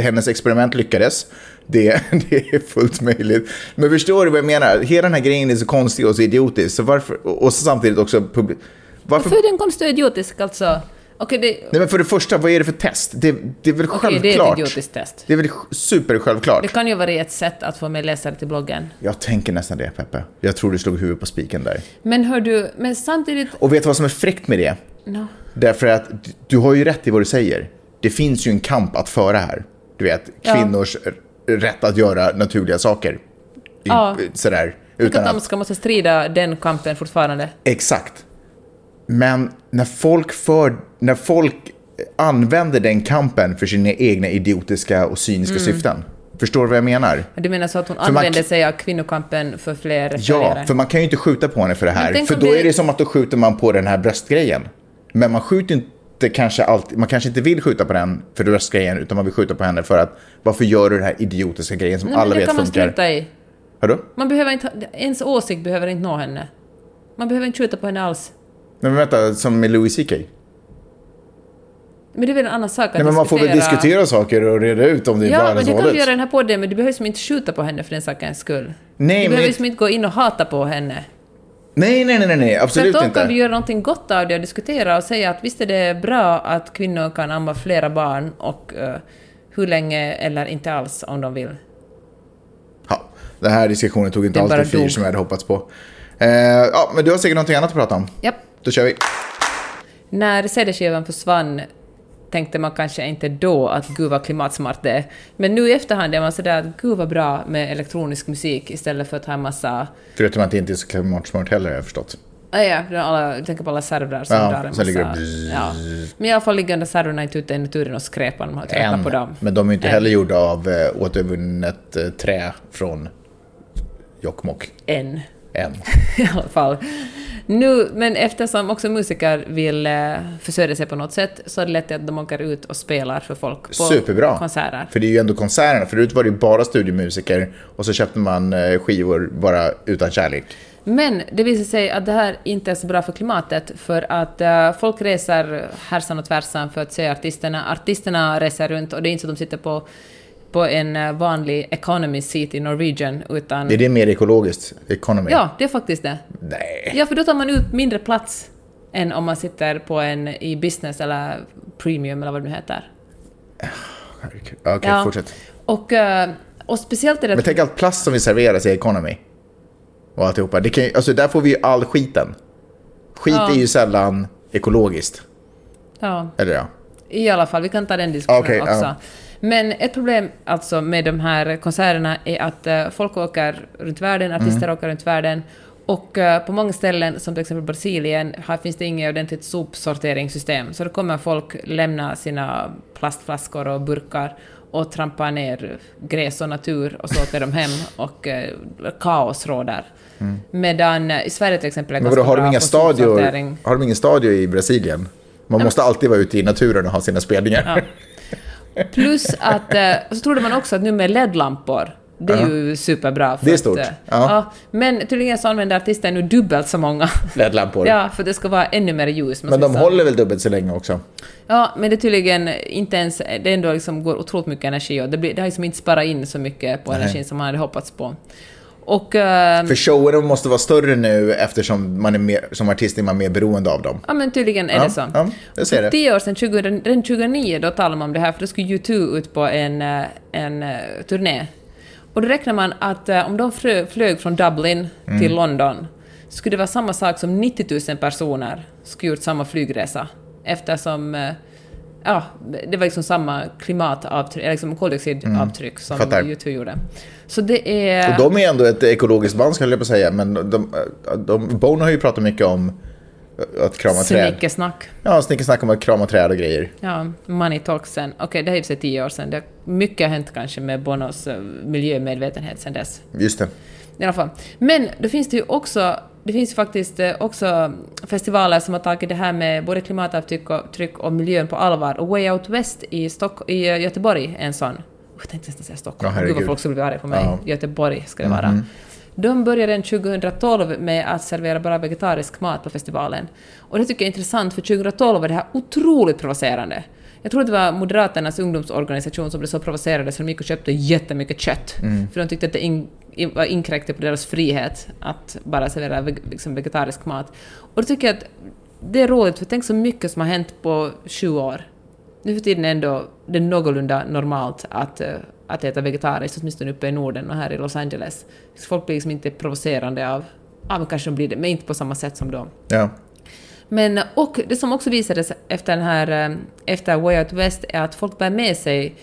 hennes experiment lyckades. Det, det är fullt möjligt. Men förstår du vad jag menar? Hela den här grejen är så konstig och så idiotisk. Så varför, och samtidigt också... Varför, Varför är den konstig och idiotisk alltså? Okej, det, Nej men för det första, vad är det för test? Det, det är väl okej, självklart? det är ett idiotiskt test. Det är väl supersjälvklart? Det kan ju vara ett sätt att få med läsare till bloggen. Jag tänker nästan det, Peppe. Jag tror du slog huvudet på spiken där. Men hör du, men samtidigt... Och vet du vad som är fräckt med det? No. Därför att du har ju rätt i vad du säger. Det finns ju en kamp att föra här. Du vet, Ja. kvinnors r- rätt att göra naturliga saker. I, Ja. Sådär. Utan att de ska måste strida den kampen fortfarande. Exakt. Men när folk för... När folk använder den kampen för sina egna idiotiska och cyniska Mm. syften. Förstår du vad jag menar? Du menar så att hon man använder k- sig av kvinnokampen för fler Ja, för man kan ju inte skjuta på henne för det här. För då det- är det som att då skjuter man på den här bröstgrejen. Men man skjuter inte kanske alltid, man kanske inte vill skjuta på den för bröstgrejen, utan man vill skjuta på henne för att varför gör du den här idiotiska grejen som Nej, alla det vet kan man funkar? strunta i. Man behöver inte, ens åsikt behöver inte nå henne. Man behöver inte skjuta på henne alls. Men vänta, som med Louis CK? Men det är väl en annan sak att Nej, men man får väl diskutera saker och reda ut om det är bra Ja, eller men det kan vi göra i den här podden, men du behöver som inte skjuta på henne för den sakens skull. Nej, du men behöver det- som inte gå in och hata på henne. Nej, nej, nej, nej, absolut Tvärtom inte. kan vi göra någonting gott av det och diskutera och säga att visst är det bra att kvinnor kan amma flera barn och eh, hur länge eller inte alls om de vill. Ja, den här diskussionen tog inte alls det fyr som jag hade hoppats på. Eh, ja, men du har säkert någonting annat att prata om. Japp. Då kör vi. När CD-skivan försvann tänkte man kanske inte då att gud vad klimatsmart det är. Men nu i efterhand är man sådär att gud vad bra med elektronisk musik istället för att ha en massa... Förutom att det inte är så klimatsmart heller, har jag förstått. Ah, ja, alla, jag tänker på alla servrar som Ja, drar en sen ligger massa... det. Ja. Men i alla fall ligger de servrarna inte ute i naturen och skräpar, de har tröttnat på dem. Men de är inte Än. heller gjorda av eh, återvunnet eh, trä från Jokkmokk. Än. Än. i alla fall. Nu, men eftersom också musiker vill eh, försörja sig på något sätt så är det lätt att de åker ut och spelar för folk på Superbra. konserter. För det är ju ändå konserterna. Förut var det ju bara studiomusiker och så köpte man eh, skivor bara utan kärlek. Men det visar sig att det här inte är så bra för klimatet för att eh, folk reser härsan och tvärsan för att se artisterna. Artisterna reser runt och det är inte så att de sitter på, på en eh, vanlig economy seat i Norwegian utan... Är det mer ekologiskt? Economy? Ja, det är faktiskt det. Nej. Ja, för då tar man ut mindre plats än om man sitter på en i business eller premium eller vad det nu heter. Okej, Ja. fortsätt. Och, eh, och speciellt är det Men tänk allt plast som vi serveras i economy. Och alltihopa. Det kan, alltså där får vi ju all skiten. Skit Ja. är ju sällan ekologiskt. Ja, Eller ja. i alla fall, vi kan ta den diskussionen Okej, också. ja. Men ett problem alltså med de här konserterna är att eh, folk åker runt världen, artister Mm. åker runt världen och eh, på många ställen, som till exempel Brasilien, här finns det inget ordentligt sopsorteringssystem. Så då kommer folk lämna sina plastflaskor och burkar och trampa ner gräs och natur och så åker de hem och eh, kaos råder. Medan eh, i Sverige till exempel är Mm. Men ganska har de bra inga på stadior, sopsortering. har de ingen stadio i Brasilien? Man måste alltid vara ute i naturen och ha sina spelningar. Ja. Plus att, eh, så trodde man också att nu med LED-lampor, det är Ja. ju superbra. För Det är att, stort. eh, Ja. Men tydligen så använder artister nu dubbelt så många. LED-lampor. Ja, för det ska vara ännu mer ljus. Men de håller väl dubbelt så länge också? Ja, men det är tydligen inte ens... Det ändå liksom går otroligt mycket energi och det, blir, det har liksom inte sparat in så mycket på Nej. energin som man hade hoppats på. Och... eh, För showerna måste vara större nu eftersom man är mer, som artist är man mer beroende av dem. Ja, men tydligen är Ja, det så. ja, jag ser det. tio år sedan, 20, redan 2009, då talade man om det här, för då skulle U2 ut på en, eh, en eh, turné. Och då räknar man att eh, om de flög från Dublin Mm. till London, skulle det vara samma sak som 90 000 personer skulle gjort samma flygresa. Eftersom ja, det var liksom samma klimatavtryck, eller liksom koldioxidavtryck som Mm. Fattar. U2 gjorde. Så det är... Och de är ändå ett ekologiskt band skulle jag på säga, men de, de, Bono har ju pratat mycket om att krama träd. Snickesnack. Ja, snickesnack om att krama träd och grejer. Ja, money talks sen. Okej, det är i sig tio år sedan. Det, mycket har hänt kanske med Bonos eh, miljömedvetenhet sen dess. Just det. I alla fall. Men då finns det ju också, det finns faktiskt eh, också festivaler som har tagit det här med både klimatavtryck och, tryck och miljön på allvar. Och Way Out West i, Stock, i eh, Göteborg är en sån. Jag tänkte nästan säga Stockholm. Ja, Gud vad folk skulle bli arga på mig. Ja. Göteborg ska det vara. De började den 2012 med att servera bara vegetarisk mat på festivalen. Och det tycker jag är intressant, för 2012 var det här otroligt provocerande. Jag tror att det var Moderaternas ungdomsorganisation som blev så provocerade så de gick och köpte jättemycket kött. För de tyckte att det in, in, var inkräktade på deras frihet att bara servera veg, liksom vegetarisk mat. Och då tycker jag att det är roligt, för tänk så mycket som har hänt på 20 år. Nu för tiden är ändå det är någorlunda normalt att, eh, att äta vegetariskt, åtminstone uppe i Norden och här i Los Angeles. Så folk blir liksom inte provocerande av... Ja, men kanske de blir det, men inte på samma sätt som då. Ja. Men, och det som också visade sig efter den här, eh, efter Way Out West är att folk bär med sig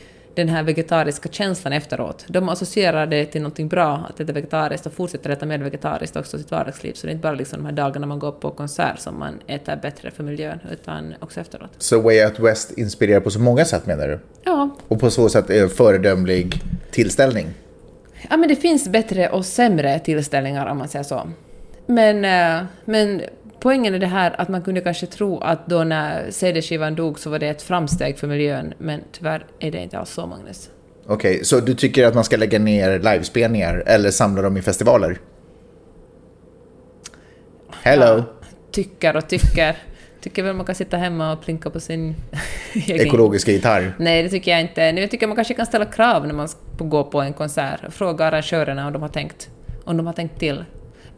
den här vegetariska känslan efteråt. De associerar det till någonting bra, att äta vegetariskt, och fortsätter äta mer vegetariskt också i sitt vardagsliv. Så det är inte bara liksom de här dagarna man går på konsert som man äter bättre för miljön, utan också efteråt. Så Way Out West inspirerar på så många sätt menar du? Ja, Och på så sätt är en föredömlig tillställning? Ja, men det finns bättre och sämre tillställningar om man säger så. Men, eh, men poängen är det här att man kunde kanske tro att då när CD-skivan dog så var det ett framsteg för miljön, men tyvärr är det inte alls så, Magnus. Okej, så du tycker att man ska lägga ner livespelningar eller samla dem i festivaler? Hello! Tycker och tycker. Tycker väl man kan sitta hemma och plinka på sin. Ekologiska gitarr. Nej, det tycker jag inte. Nu tycker jag man kanske kan ställa krav när man ska gå på en konsert. Fråga arrangörerna om de har tänkt, om de har tänkt till.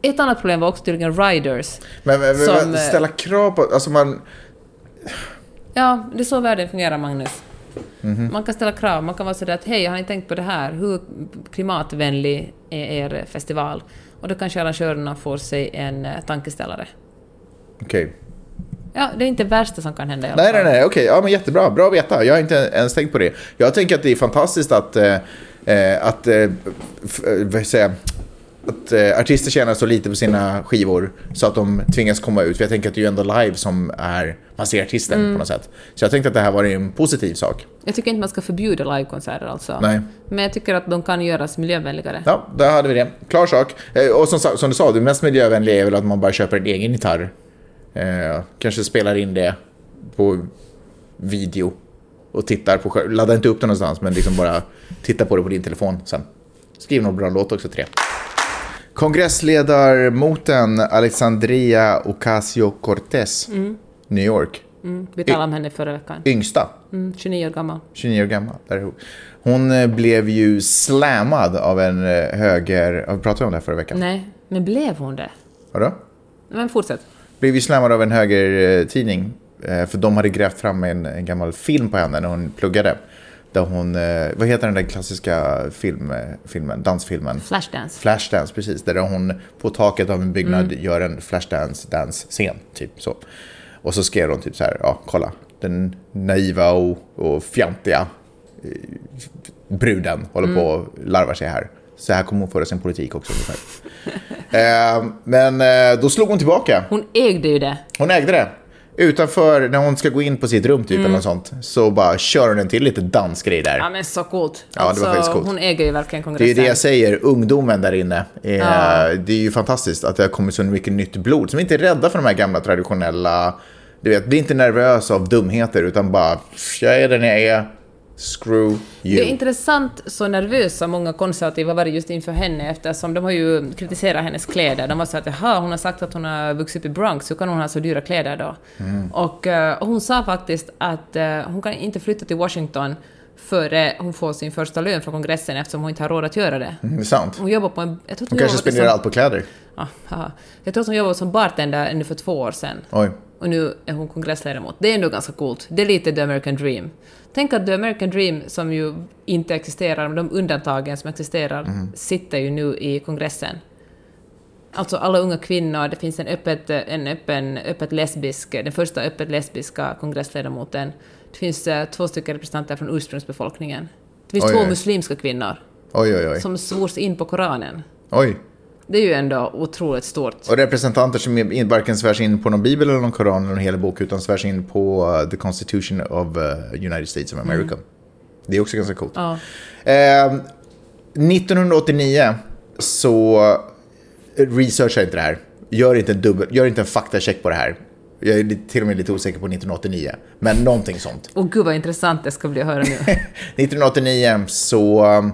Ett annat problem var också tydligen riders. Men, men, men Som, eh, ställa krav på... Alltså man... Ja, det är så världen fungerar, Magnus. Mhm. Man kan ställa krav, man kan vara sådär att hej, har ni tänkt på det här? Hur klimatvänlig är er festival? Och då kanske arrangörerna får sig en eh, tankeställare. Okej. Ja, det är inte det värsta som kan hända i alla Nej, fall. nej, nej, okej. Ja, men jättebra. Bra att veta. Jag har inte ens tänkt på det. Jag tänker att det är fantastiskt att... Eh, eh, att... Eh, säga? Att eh, artister tjänar så lite på sina skivor så att de tvingas komma ut. För jag tänker att det är ju ändå live som är... Man ser artisten Mm. på något sätt. Så jag tänkte att det här var en positiv sak. Jag tycker inte man ska förbjuda livekonserter alltså. Nej. Men jag tycker att de kan göras miljövänligare. Ja, där hade vi det. Klar sak. Eh, Och som, som du sa, det mest miljövänliga är väl att man bara köper en egen gitarr. Eh, kanske spelar in det på video och tittar på. Ladda inte upp det någonstans, men liksom bara titta på det på din telefon sen. Skriv någon bra låt också, tre. Kongressledarmoten Alexandria Ocasio-Cortez, New York. Mm, vi talade om henne förra veckan. Yngsta, Mm, 29 år gammal. 29 år gammal. Där är hon. Eh, blev ju slammad av en eh, höger... Har vi pratat om det här förra veckan? Nej, men blev hon det? Vadå? Men fortsätt. Blev ju slammad av en högertidning. eh, För de hade grävt fram en, en gammal film på henne när hon pluggade. Där hon, eh, vad heter den där klassiska film, filmen, dansfilmen? Flashdance. Flashdance, precis. Där hon på taket av en byggnad gör en Flashdance dansscen, typ så. Och så skrev hon typ så här, ja kolla, den naiva och, och fjantiga eh, bruden håller på och larvar sig här. Så här kommer hon föra sin politik också eh, men eh, då slog hon tillbaka. Hon ägde ju det. Hon ägde det. Utanför, när hon ska gå in på sitt rum typ Mm. eller något sånt, så bara kör hon en till lite dansgrej där. Ja men så coolt. Ja, det var faktiskt coolt. Hon äger ju verkligen Det är kongressen. ju det jag säger, ungdomen där inne. Är, Ja. Det är ju fantastiskt att det har kommit så mycket nytt blod som inte är rädda för de här gamla traditionella... Du vet, bli inte nervös av dumheter utan bara, jag är den jag är, screw Det you. är intressant så nervösa många konservativa var just inför henne eftersom de har ju kritiserat hennes kläder. De var så att jaha, hon har sagt att hon har vuxit upp i Bronx, hur kan hon ha så dyra kläder då? Och, eh, och hon sa faktiskt att eh, hon kan inte flytta till Washington före hon får sin första lön från kongressen eftersom hon inte har råd att göra det. Mm, det är sant. Hon jobbar på en... Jag tror att Hon kanske spenderar som, allt på kläder. Ja, jag tror att hon jobbade som bartender ännu för två år sedan. Oj. Och nu är hon kongressledamot. Det är ändå ganska coolt. Det är lite the American dream. Tänk att the American dream, som ju inte existerar, men de undantagen som existerar, sitter ju nu i kongressen. Alltså alla unga kvinnor, det finns en öppet, en öppen, öppet lesbisk, den första öppet lesbiska kongressledamoten. Det finns eh, två stycken representanter från ursprungsbefolkningen. Det finns Oj, två oj. muslimska kvinnor oj. som svors in på Koranen. Oj. Det är ju ändå otroligt stort. Och representanter som varken svärs in på någon bibel eller någon koran eller någon hel bok utan svärs in på uh, the constitution of uh, United States of America. Det är också ganska coolt. Ja. Eh, 1989 så researcha inte det här. Gör inte en, dubbel, gör inte en faktacheck på det här. Jag är till och med lite osäker på 1989. Men någonting sånt. Och gud vad intressant det ska bli att höra nu. 1989 så um,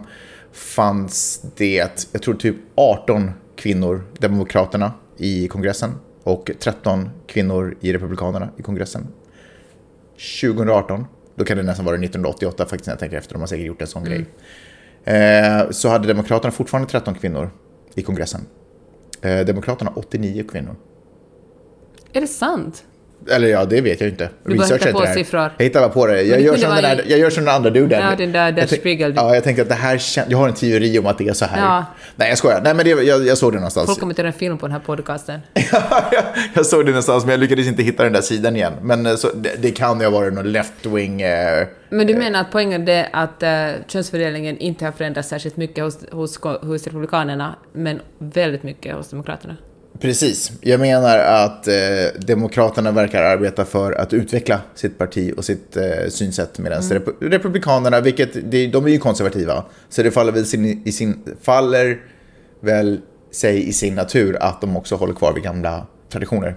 fanns det, jag tror typ 18 kvinnor, Demokraterna, i kongressen. Och 13 kvinnor i Republikanerna i kongressen. 2018, då kan det nästan vara 1988 faktiskt när jag tänker efter, de har säkert gjort en sån grej. Eh, så hade Demokraterna fortfarande 13 kvinnor i kongressen. Eh, Demokraterna 89 kvinnor. är det sant? Eller ja, det vet jag inte. Du bara hittar på siffror. Jag hittar bara på det. Jag det gör, som den där, jag gör som den andra duden. Ja, den där Der jag Spiegel. Ja, jag tänkte att det här kän- Jag har en teori om att det är så här. Ja. Nej, jag skojar. Nej, men det, jag, jag såg det någonstans. Folk kommer göra en film på den här podcasten. jag såg det någonstans, men jag lyckades inte hitta den där sidan igen. Men eh, så, det, det kan ju ha varit någon left-wing... Eh, Men du menar att poängen är att uh, könsfördelningen inte har förändrats särskilt mycket hos, hos, hos Republikanerna, men väldigt mycket hos Demokraterna? Precis. Jag menar att eh, Demokraterna verkar arbeta för att utveckla sitt parti och sitt eh, synsätt medan Mm. rep Republikanerna, vilket det, de är ju konservativa, så det faller väl, sin, i sin, faller väl sig i sin natur att de också håller kvar vid gamla traditioner.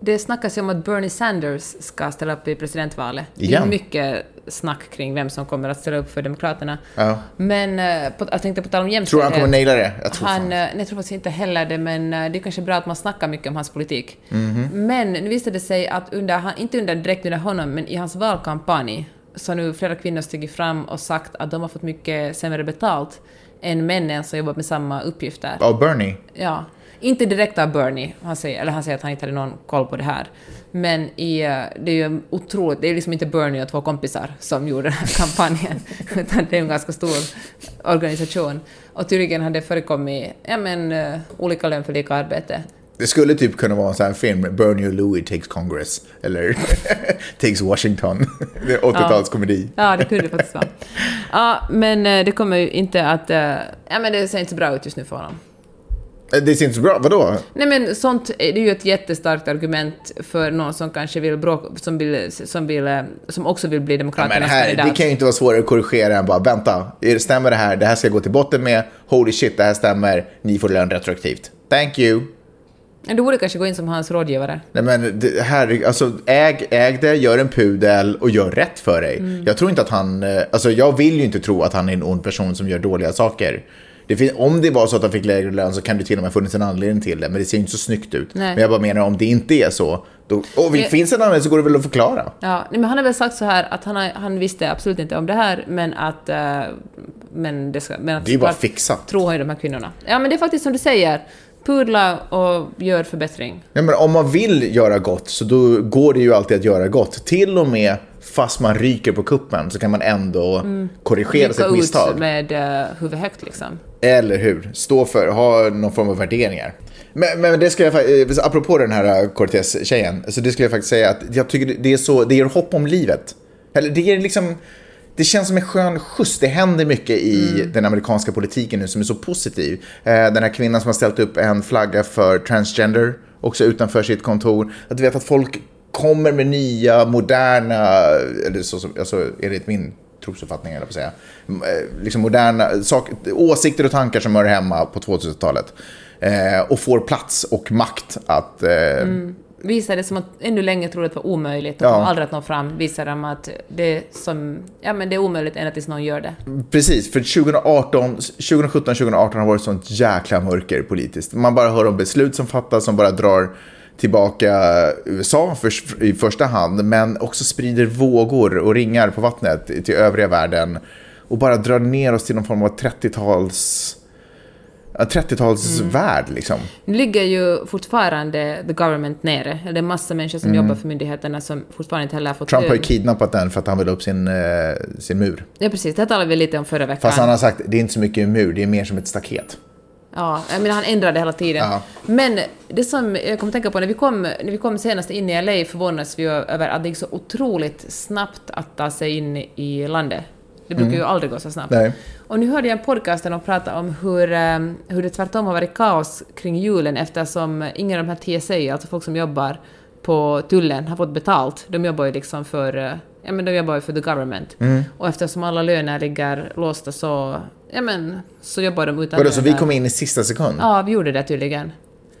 Det snackas ju om att Bernie Sanders ska ställa upp i presidentvalet. Det Igen? är mycket snack kring vem som kommer att ställa upp för Demokraterna. Ja. Men eh, på, jag tänkte på tal om Tror jämställdhet. han kommer naila det? Jag tror han, eh, nej, jag tror faktiskt inte heller det, men eh, det är kanske bra att man snackar mycket om hans politik. Mhm. Men nu visade det sig att under, inte under, direkt under honom, men i hans valkampanj, så har nu flera kvinnor stigit fram och sagt att de har fått mycket sämre betalt än männen som jobbat med samma uppgifter. Ja, Bernie. Ja. Inte direkt av Bernie, han säger, eller han säger att han inte hade någon koll på det här. Men i, det är ju otroligt, det är liksom inte Bernie och två kompisar som gjorde den här kampanjen, utan det är en ganska stor organisation. Och tydligen hade det förekommit ja, men, eh, olika lön för lika arbete. Det skulle typ kunna vara en sån här film, Bernie och Louis takes Congress, eller takes Washington. Det är 80-talskomedi. Ja, det kunde det faktiskt vara. Ja, men eh, det kommer ju inte att... eh, Ja, men det ser inte så bra ut just nu för honom. Eh, Det ser inte så bra, vadå? Nej men sånt är det är ju ett jättestarkt argument för någon som kanske vill bråka, som, vill, som, vill, eh, som också vill bli Ja, Demokraternas men här, det kan ju inte vara svårare att korrigera än bara vänta, stämmer det här? Det här ska jag gå till botten med. Holy shit, det här stämmer. Ni får lön retroaktivt. Thank you. Men Du borde kanske gå in som hans rådgivare. Nej men det här, alltså äg, äg det, gör en pudel och gör rätt för dig. Mm. Jag tror inte att han, eh, alltså jag vill ju inte tro att han är en ond person som gör dåliga saker. Det fin- om det var så att han fick lägre lön så kan det till och med funnits en anledning till det, men det ser ju inte så snyggt ut. Nej. Men jag bara menar om det inte är så, då, och Men- finns det en anledning så går det väl att förklara. Ja, men han har väl sagt så här att han, har, han visste absolut inte om det här, men att... eh, men det ska, men att Det är ju bara fixat. Tror han ju de här kvinnorna. Ja, men det är faktiskt som du säger. Pudla och gör förbättring. Ja, men om man vill göra gott så då går det ju alltid att göra gott. Till och med fast man ryker på kuppen så kan man ändå korrigera Rycka sitt ut misstag. med uh, huvudet högt liksom. Eller hur? Stå för, ha någon form av värderingar. Men, men det ska jag faktiskt, apropå den här Cortez-tjejen, så det skulle jag faktiskt säga att jag tycker det är så, det ger hopp om livet. Eller det ger liksom, det känns som en skön skjuts. Det händer mycket i den amerikanska politiken nu som är så positiv. Eh, Den här kvinnan som har ställt upp en flagga för transgender, också utanför sitt kontor. Att du vet att folk kommer med nya, moderna, eller så, som- alltså enligt min trosuppfattning, eller på säga. Eh, Liksom moderna sak, åsikter och tankar som hör hemma på 2000-talet. Eh, och får plats och makt att... Eh, Visar det som att ännu länge trodde att det var omöjligt, att Ja. aldrig att nå fram, visar de att det som, ja, men det är omöjligt ända tills någon gör det. Precis, för 2018, 2017-2018 har varit sånt jäkla mörker politiskt. Man bara hör om beslut som fattas som bara drar tillbaka USA för, i första hand, men också sprider vågor och ringar på vattnet till övriga världen och bara drar ner oss till någon form av 30-tals... ja, 30-talsvärld liksom. Nu ligger ju fortfarande the government nere. Det är massa människor som jobbar för myndigheterna som fortfarande inte heller har fått Mm. Trump har ju kidnappat den för att han vill upp sin, eh, sin mur. Ja, precis. Det talade vi lite om förra veckan. Fast han har sagt det är inte så mycket en mur, det är mer som ett staket. Ja, jag menar han ändrade hela tiden. Ja. Men det som jag kommer tänka på, när vi kom, när vi kom senast in i LA förvånades vi över att det gick så otroligt snabbt att ta sig in i landet. Det brukar ju aldrig gå så snabbt. Nej. Och nu hörde jag en podcast där de pratade om hur, eh, hur det tvärtom har varit kaos kring julen eftersom ingen av de här TSA, alltså folk som jobbar på tullen, har fått betalt. De jobbar ju liksom för, eh, ja men de jobbar ju för the government. Mm. Och eftersom alla löner ligger låsta så, ja men, så jobbar de utan Vadå, så vi kom in i sista sekund? Ja, vi gjorde det tydligen.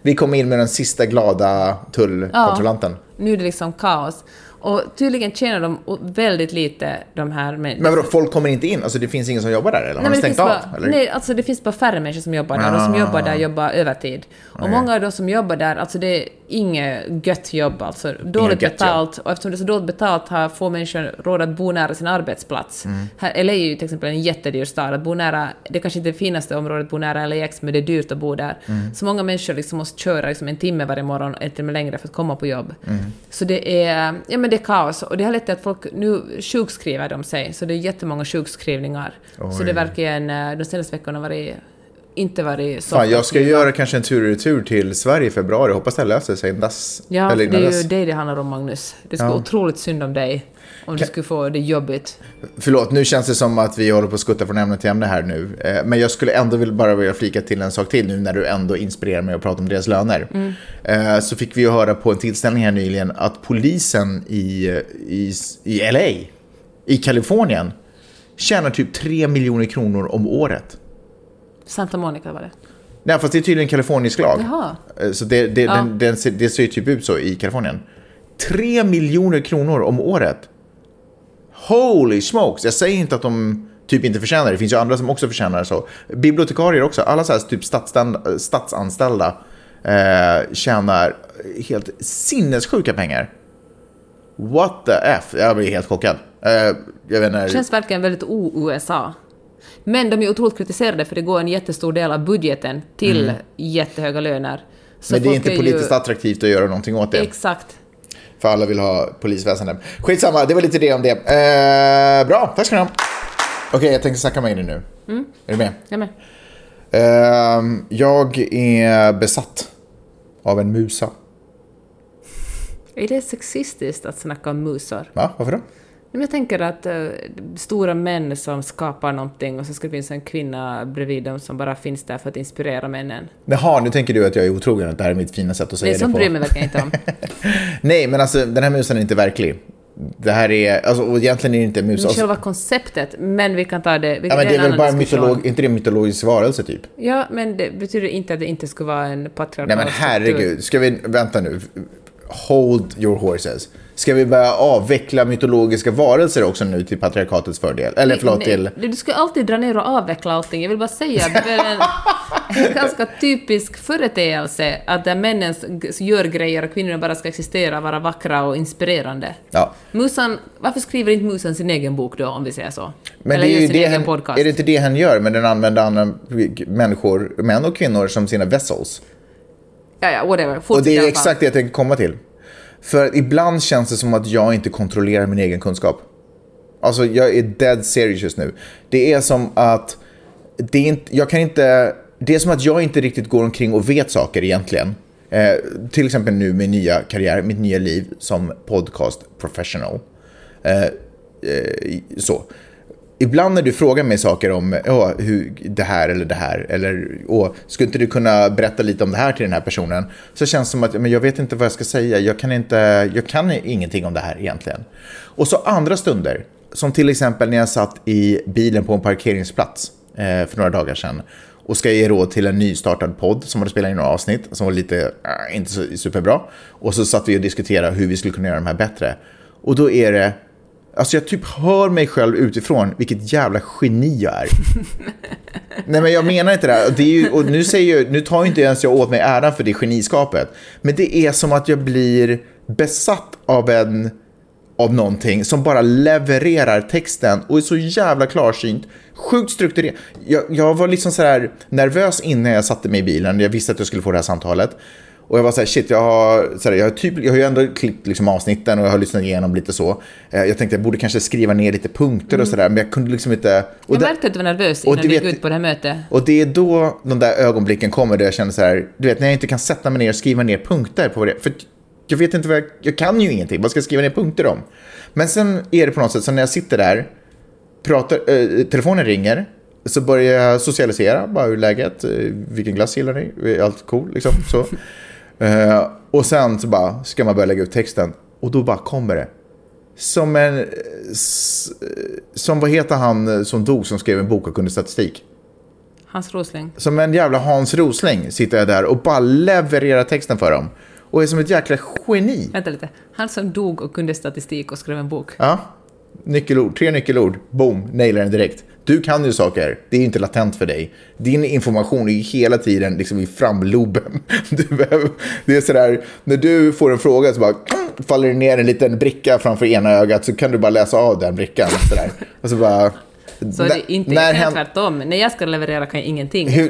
Vi kom in med den sista glada tullkontrollanten. Nu är det liksom kaos. Och tydligen tjänar de väldigt lite, de här människorna. Men vadå, folk kommer inte in? Alltså det finns ingen som jobbar där eller? Har Nej, de stängt av? bara, eller? nej, alltså det finns bara färre människor som jobbar där. De som Ah. jobbar där jobbar övertid. Och många av de som jobbar där, alltså det inget gött jobb alltså. Dåligt jobb. betalt. Och eftersom det är så dåligt betalt har få människor råd att bo nära sin arbetsplats. Mm. Här, LA är ju till exempel en jättedyr stad. Att bo nära, det kanske inte är det finaste området att bo nära LAX, men det är dyrt att bo där. Mm. Så många människor liksom måste köra liksom en timme varje morgon, eller till och med längre, för att komma på jobb. Mm. Så det är, ja, men det är kaos. Och det har lett till att folk, nu sjukskriver de sig, så det är jättemånga sjukskrivningar. Så det verkar en, eh, de senaste veckorna varit, inte varit så... Fan, jag ska göra kanske en tur och retur till Sverige i februari. Hoppas det löser sig innan dess. Ja, Eller det är dess. ju det det handlar om, Magnus. Det ska Ja. otroligt synd om dig om du skulle få det jobbigt. Förlåt, nu känns det som att vi håller på att skutta från ämne till ämne här nu. Eh, Men jag skulle ändå vilja bara vilja flika till en sak till nu när du ändå inspirerar mig att prata om deras löner. Mm. Eh, Så fick vi ju höra på en tillställning här nyligen att polisen i, i, i LA, i Kalifornien, tjänar typ 3 miljoner kronor om året. Santa Monica var det. Nej, fast det är tydligen kalifornisk lag. Jaha. Eh, Så det, det, Ja. den, den, ser- det ser ju typ ut så i Kalifornien. 3 miljoner kronor om året. Holy smokes! Jag säger inte att de typ inte förtjänar det. Det finns ju andra som också förtjänar så. Bibliotekarier också. Alla så här typ statsan- statsanställda eh, tjänar helt sinnessjuka pengar. What the F? Jag blir helt chockad. Eh, jag vet inte. Det känns verkligen väldigt o-USA. Men de är otroligt kritiserade för det går en jättestor del av budgeten till jättehöga löner. Så Mm. men det är inte politiskt ju... attraktivt att göra någonting åt det. Exakt. För alla vill ha polisväsende. Skitsamma, det var lite det om det. Eh, bra, tack ska ni ha. Okej, jag tänkte snacka med dig nu. Är du med? Ja, men. Eh, jag är besatt av en musa. Är det sexistiskt att snacka om musar? Va? Varför då? Men jag tänker att eh, stora män som skapar någonting och så ska det finnas en kvinna bredvid dem som bara finns där för att inspirera männen. Jaha, nu tänker du att jag är otrogen, att det här är mitt fina sätt att säga är det sånt på. bryr jag mig verkligen inte om. Nej, men alltså den här musen är inte verklig. Det här är, alltså och egentligen är det inte mus. Men Alltså, själva konceptet, men vi kan ta det... Ja, men det är en väl bara mytolog, inte det en mytologisk varelse typ? Ja, men det betyder inte att det inte skulle vara en patriarkal Nej men herregud, ska vi, vänta nu. Hold your horses. Ska vi börja avveckla mytologiska varelser också nu till patriarkatets fördel? Eller förlåt, Nej, till... Du ska alltid dra ner och avveckla allting. Jag vill bara säga att det är en, en ganska typisk företeelse att där männen gör grejer och kvinnorna bara ska existera, vara vackra och inspirerande. Ja. Musan, varför skriver inte musen sin egen bok då, om vi säger så? Men Eller det är ju det han, podcast? är det inte det han gör? Men den använder andra människor, män och kvinnor, som sina vessels. Ja, ja, whatever. Och Fortsätt det i är exakt det jag tänker komma till. För ibland känns det som att jag inte kontrollerar min egen kunskap. Alltså jag är dead serious just nu. Det är som att det är inte, jag kan inte, det är som att jag inte riktigt går omkring och vet saker egentligen. Eh, till exempel nu med nya karriär, mitt nya liv som podcast professional. Eh, eh, så. Ibland när du frågar mig saker om oh, hur, det här eller det här, eller oh, skulle inte du kunna berätta lite om det här till den här personen? Så känns det som att men jag vet inte vad jag ska säga, jag kan, inte, jag kan ingenting om det här egentligen. Och så andra stunder, som till exempel när jag satt i bilen på en parkeringsplats eh, för några dagar sedan och ska ge råd till en nystartad podd som hade spelat in några avsnitt som var lite, äh, inte så superbra. Och så satt vi och diskuterade hur vi skulle kunna göra de här bättre. Och då är det, alltså jag typ hör mig själv utifrån vilket jävla geni jag är. Nej men jag menar inte det. det är ju, och nu, säger jag, nu tar ju inte ens jag åt mig äran för det geniskapet. Men det är som att jag blir besatt av en av någonting som bara levererar texten och är så jävla klarsynt. Sjukt strukturerat. Jag, jag var liksom så här nervös innan jag satte mig i bilen. Jag visste att jag skulle få det här samtalet. Och jag var så här, shit, jag har, så här, jag har, typ, jag har ju ändå klippt liksom avsnitten och jag har lyssnat igenom lite så. Eh, Jag tänkte jag borde kanske skriva ner lite punkter och sådär, men jag kunde liksom inte... Och Jag märkte att du var nervös innan du gick ut på det här mötet. och det är då de där ögonblicken kommer där jag känner så här, du vet när jag inte kan sätta mig ner och skriva ner punkter på det För jag vet inte vad jag, jag kan ju ingenting, vad ska jag skriva ner punkter om? Men sen är det på något sätt så när jag sitter där, pratar, eh, telefonen ringer, så börjar jag socialisera, bara hur är läget, eh, vilken glass gillar ni, allt cool liksom så. Eh, och sen så bara ska man börja lägga ut texten och då bara kommer det. Som en, eh, eh, som vad heter han eh, som dog som skrev en bok och kunde statistik? Hans Rosling. Som en jävla Hans Rosling sitter jag där och bara levererar texten för dem. Och är som ett jäkla geni. Vänta lite. Han som dog och kunde statistik och skrev en bok. Ja, nyckelord, tre nyckelord, boom, nailar den direkt. Du kan ju saker, det är ju inte latent för dig. Din information är ju hela tiden liksom i framloben. Behöver, det är sådär, när du får en fråga så bara faller det ner en liten bricka framför ena ögat så kan du bara läsa av den brickan. Sådär. Och så bara... Så är det inte när helt tvärtom. När jag ska leverera kan jag ingenting. hur,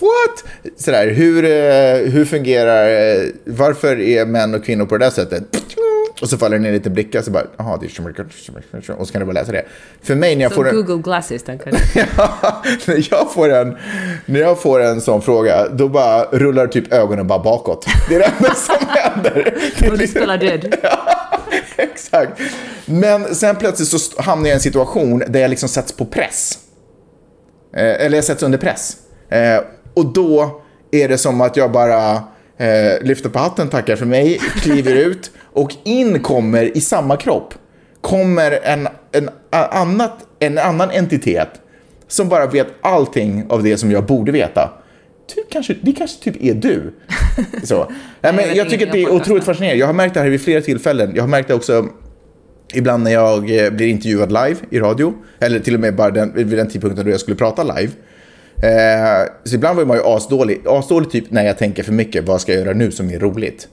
what? Sådär, hur, eh, hur fungerar, eh, varför är män och kvinnor på det där sättet? Och så faller det ner lite blickar så bara, jaha, det är och så kan du bara läsa det. För mig när jag Så får en, Google Glasses, den Ja, när, jag får en, när jag får en sån fråga, då bara rullar typ ögonen bara bakåt. Det är det enda som händer. Det är Och du liksom- spelar död. Exakt. Men sen plötsligt så hamnar jag i en situation där jag liksom sätts på press. Eh, eller jag sätts under press. Eh, och då är det som att jag bara eh, lyfter på hatten, tackar för mig, kliver ut och in kommer i samma kropp kommer en, en, annat, en annan entitet som bara vet allting av det som jag borde veta. Typ, kanske, det kanske typ är du. Så. Nej, men jag tycker att det är otroligt fascinerande. Jag har märkt det här vid flera tillfällen. Jag har märkt det också ibland när jag eh, blir intervjuad live i radio. Eller till och med bara den, vid den tidpunkten då jag skulle prata live. Eh, så ibland var man ju asdålig. Asdålig typ när jag tänker för mycket. Vad ska jag göra nu som är roligt?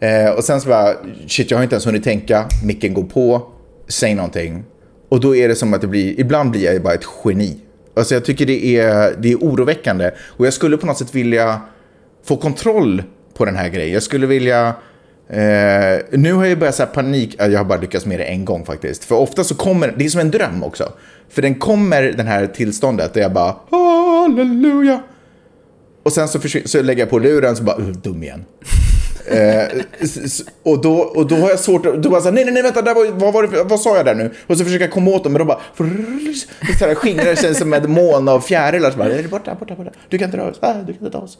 Eh, och sen så bara, shit jag har inte ens hunnit tänka. Micken går på. Säg någonting. Och då är det som att det blir, ibland blir jag ju bara ett geni. Alltså jag tycker det är, det är oroväckande. Och jag skulle på något sätt vilja få kontroll på den här grejen. Jag skulle vilja... Eh, nu har jag börjat så här panik... Eh, jag har bara lyckats med det en gång faktiskt. För ofta så kommer... Det är som en dröm också. För den kommer, den här tillståndet, där jag bara... Halleluja! Och sen så, så lägger jag på luren så bara... Uh, dum igen. Eh, och, då, och då har jag svårt att... Då bara så här, nej, nej, nej, vänta, där var, vad, var det, vad sa jag där nu? Och så försöker jag komma åt dem, men de bara... Så här, skingrar sig som ett moln av fjärilar. Så bara, borta, borta, borta. Du kan inte röra oss. Ah, du kan inte ta oss.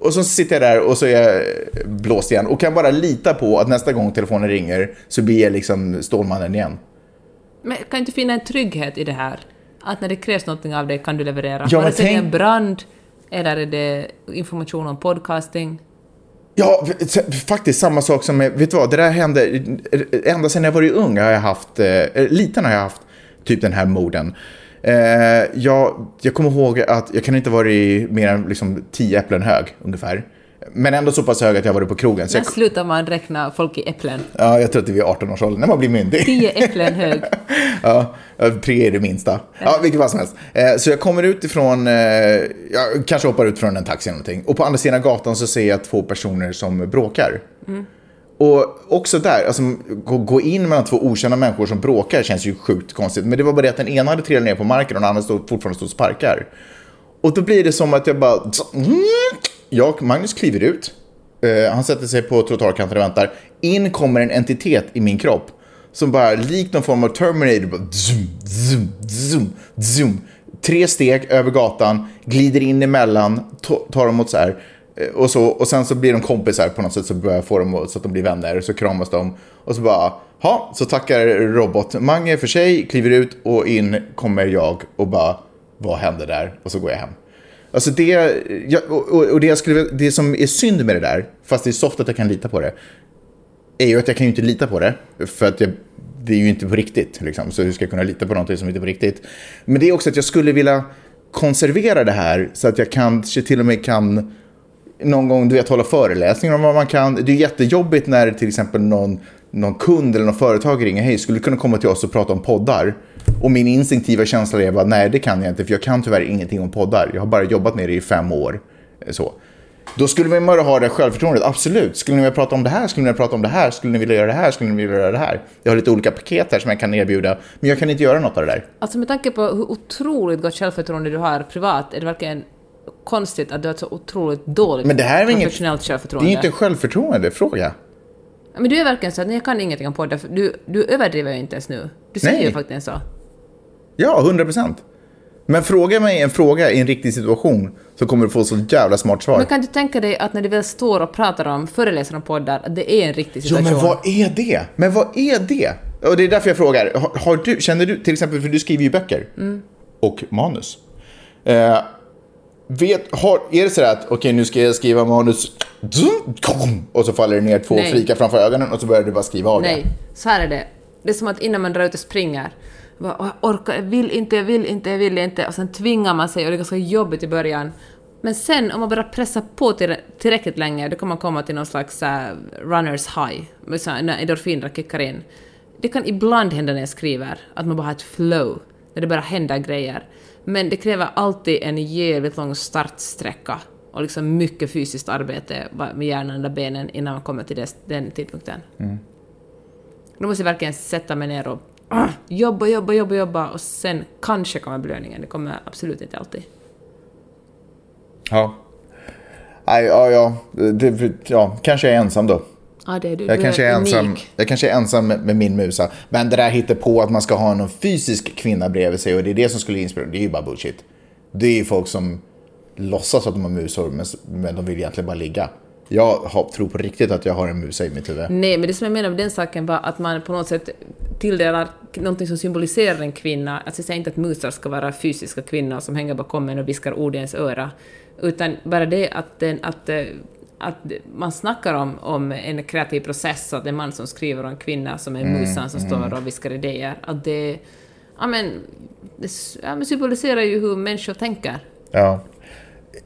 Och så sitter jag där och så är jag blåst igen. Och kan bara lita på att nästa gång telefonen ringer så blir jag liksom Stålmannen igen. Men kan du inte finna en trygghet i det här? Att när det krävs någonting av dig kan du leverera? Ja, Vare sig det är en tänk- brand, eller är det information om podcasting? Ja, faktiskt samma sak som, med- vet du vad, det där hände, ända sedan jag var ung har jag haft, eh, liten har jag haft typ den här moden. Eh, jag, jag kommer ihåg att jag kan inte ha varit mer än liksom tio äpplen hög ungefär. Men ändå så pass hög att jag varit på krogen. Så När jag, slutar man räkna folk i äpplen? ja, jag tror att det är vid 18-årsåldern, när man blir myndig. Tio äpplen hög. Ja, tre är det minsta. Ja, vilket fall som helst. Eh, Så jag kommer ut ifrån, eh, jag kanske hoppar ut från en taxi eller någonting. Och på andra sidan gatan så ser jag två personer som bråkar. Och också där, alltså gå, in mellan två okända människor som bråkar känns ju sjukt konstigt. Men det var bara det att den ena hade trillat ner på marken och den andra stod, fortfarande stod och sparkar. Och då blir det som att jag bara... Jag, och Magnus kliver ut. Uh, han sätter sig på trottoarkanten och väntar. In kommer en entitet i min kropp. Som bara likt någon form av Terminator. Bara zoom, zoom, zoom, zoom. Tre steg över gatan, glider in emellan, to- tar dem åt så här. Eh, och, så, och sen så blir de kompisar på något sätt, så börjar jag få dem att- så att de blir vänner. Så kramas de. Och så bara, ha, så tackar robot-Mange för sig, kliver ut och in kommer jag och bara, vad hände där? Och så går jag hem. Alltså det, jag, och, och- och det, jag skulle, det som är synd med det där, fast det är soft att jag kan lita på det, är ju att jag kan ju inte lita på det. För att jag, det är ju inte på riktigt. Liksom. Så hur ska jag kunna lita på någonting som inte är på riktigt? Men det är också att jag skulle vilja konservera det här så att jag kanske till och med kan någon gång du vet, hålla föreläsningar om vad man kan. Det är jättejobbigt när till exempel någon, någon kund eller någon företag ringer. Hej, skulle du kunna komma till oss och prata om poddar? Och min instinktiva känsla är bara, nej det kan jag inte för jag kan tyvärr ingenting om poddar. Jag har bara jobbat med det i fem år. Eh, så. Då skulle man bara ha det självförtroendet, absolut. Skulle ni vilja prata om det här? Skulle ni vilja prata om det här? Skulle ni vilja göra det här? Skulle ni vilja göra det här? Jag har lite olika paket här som jag kan erbjuda, men jag kan inte göra något av det där. Alltså med tanke på hur otroligt gott självförtroende du har privat, är det verkligen konstigt att du har ett så otroligt dåligt Men det här är professionellt Det är självförtroende. ju inte en självförtroendefråga. Men du är verkligen så att jag kan ingenting om poddar, för du, du överdriver ju inte ens nu. Du säger Nej. ju faktiskt så. Ja, 100 procent. Men fråga mig en fråga i en riktig situation så kommer du få så jävla smart svar. Men kan du tänka dig att när du väl står och pratar om, föreläser om poddar, att det är en riktig Ja, situation? men vad är det? Men vad är det? Och det är därför jag frågar. Har, har du, känner du, till exempel, för du skriver ju böcker och manus. Eh, vet, har, är det så att okej, nu ska jag skriva manus och så faller det ner två Nej. frika framför ögonen och så börjar du bara skriva av Nej, det? så här är det. Det är som att innan man drar ut och springer Bara, "Åh, Jag orkar, jag vill inte, jag vill inte, jag vill inte. Och sen tvingar man sig och det är ganska jobbigt i början. Men sen om man bara pressar på till- tillräckligt länge, då kan man komma till någon slags uh, runners high, så när endorfinerna kickar in. Det kan ibland hända när jag skriver, att man bara har ett flow, när det bara händer grejer. Men det kräver alltid en jävligt lång startsträcka och liksom mycket fysiskt arbete med hjärnan och benen innan man kommer till den tidpunkten. Då måste jag verkligen sätta mig ner och jobba, jobba, jobba, jobba och sen kanske kommer belöningen. Det kommer absolut inte alltid. Ja. Nej, ja, ja, det, ja, kanske jag är ensam då. Ja, det är du. Jag du kanske är ensam, unik. jag kanske är ensam med, med min musa. Men det där hittar på att man ska ha någon fysisk kvinna bredvid sig och det är det som skulle inspirera. Det är ju bara bullshit. Det är ju folk som låtsas att de har musor men, men de vill egentligen bara ligga. Jag har, tror på riktigt att jag har en musa i mitt huvud. Nej, men det som jag menar med den saken var att man på något sätt tilldelar någonting som symboliserar en kvinna. Alltså jag säger inte att musar ska vara fysiska kvinnor som hänger bakom en och viskar ord i ens öra. Utan bara det att, den, att, eh, att man snackar om, om en kreativ process, att det är en man som skriver och en kvinna som är musan som står och viskar idéer. Att det, ja men, det ja, men symboliserar ju hur människor tänker. Ja.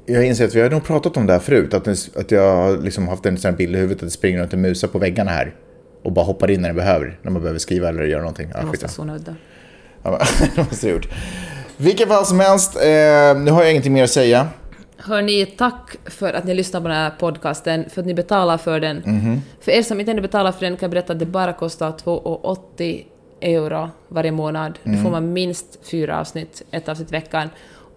Jag inser att vi har nog pratat om det här förut. Att, det- att jag har liksom haft en sån här bild i huvudet att det springer runt en musa på väggarna här. Och bara hoppar in när det behöver. När man behöver skriva eller göra någonting. Ja, Det måste vara så nödda. Ja, men, det måste ha gjort. Vilken fall som helst, eh, nu har jag ingenting mer att säga. Hörni, tack för att ni lyssnar på den här podcasten, för att ni betalar för den. Mhm. För er som inte ännu betalar för den kan jag berätta att det bara kostar 2,80 euro varje månad. Då Mm. får man minst fyra avsnitt, ett avsnitt i veckan.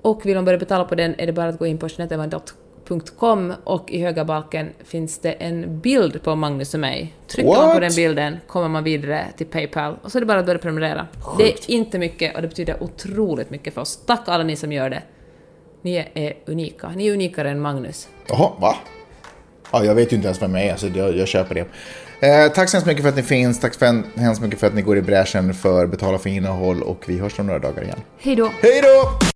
Och vill man börja betala på den är det bara att gå in på jeanetteevan.com och i höga balken finns det en bild på Magnus och mig. Trycker man på What? den bilden kommer man vidare till Paypal och så är det bara att börja prenumerera. Det är inte mycket och det betyder otroligt mycket för oss. Tack alla ni som gör det. Ni är unika. Ni är unikare än Magnus. Jaha, va? Ja, jag vet ju inte ens vem jag är, så jag, jag köper det. Eh, tack så hemskt mycket för att ni finns. Tack så hemskt mycket för att ni går i bräschen för betala för innehåll och vi hörs om några dagar igen. Hej då! Hej då!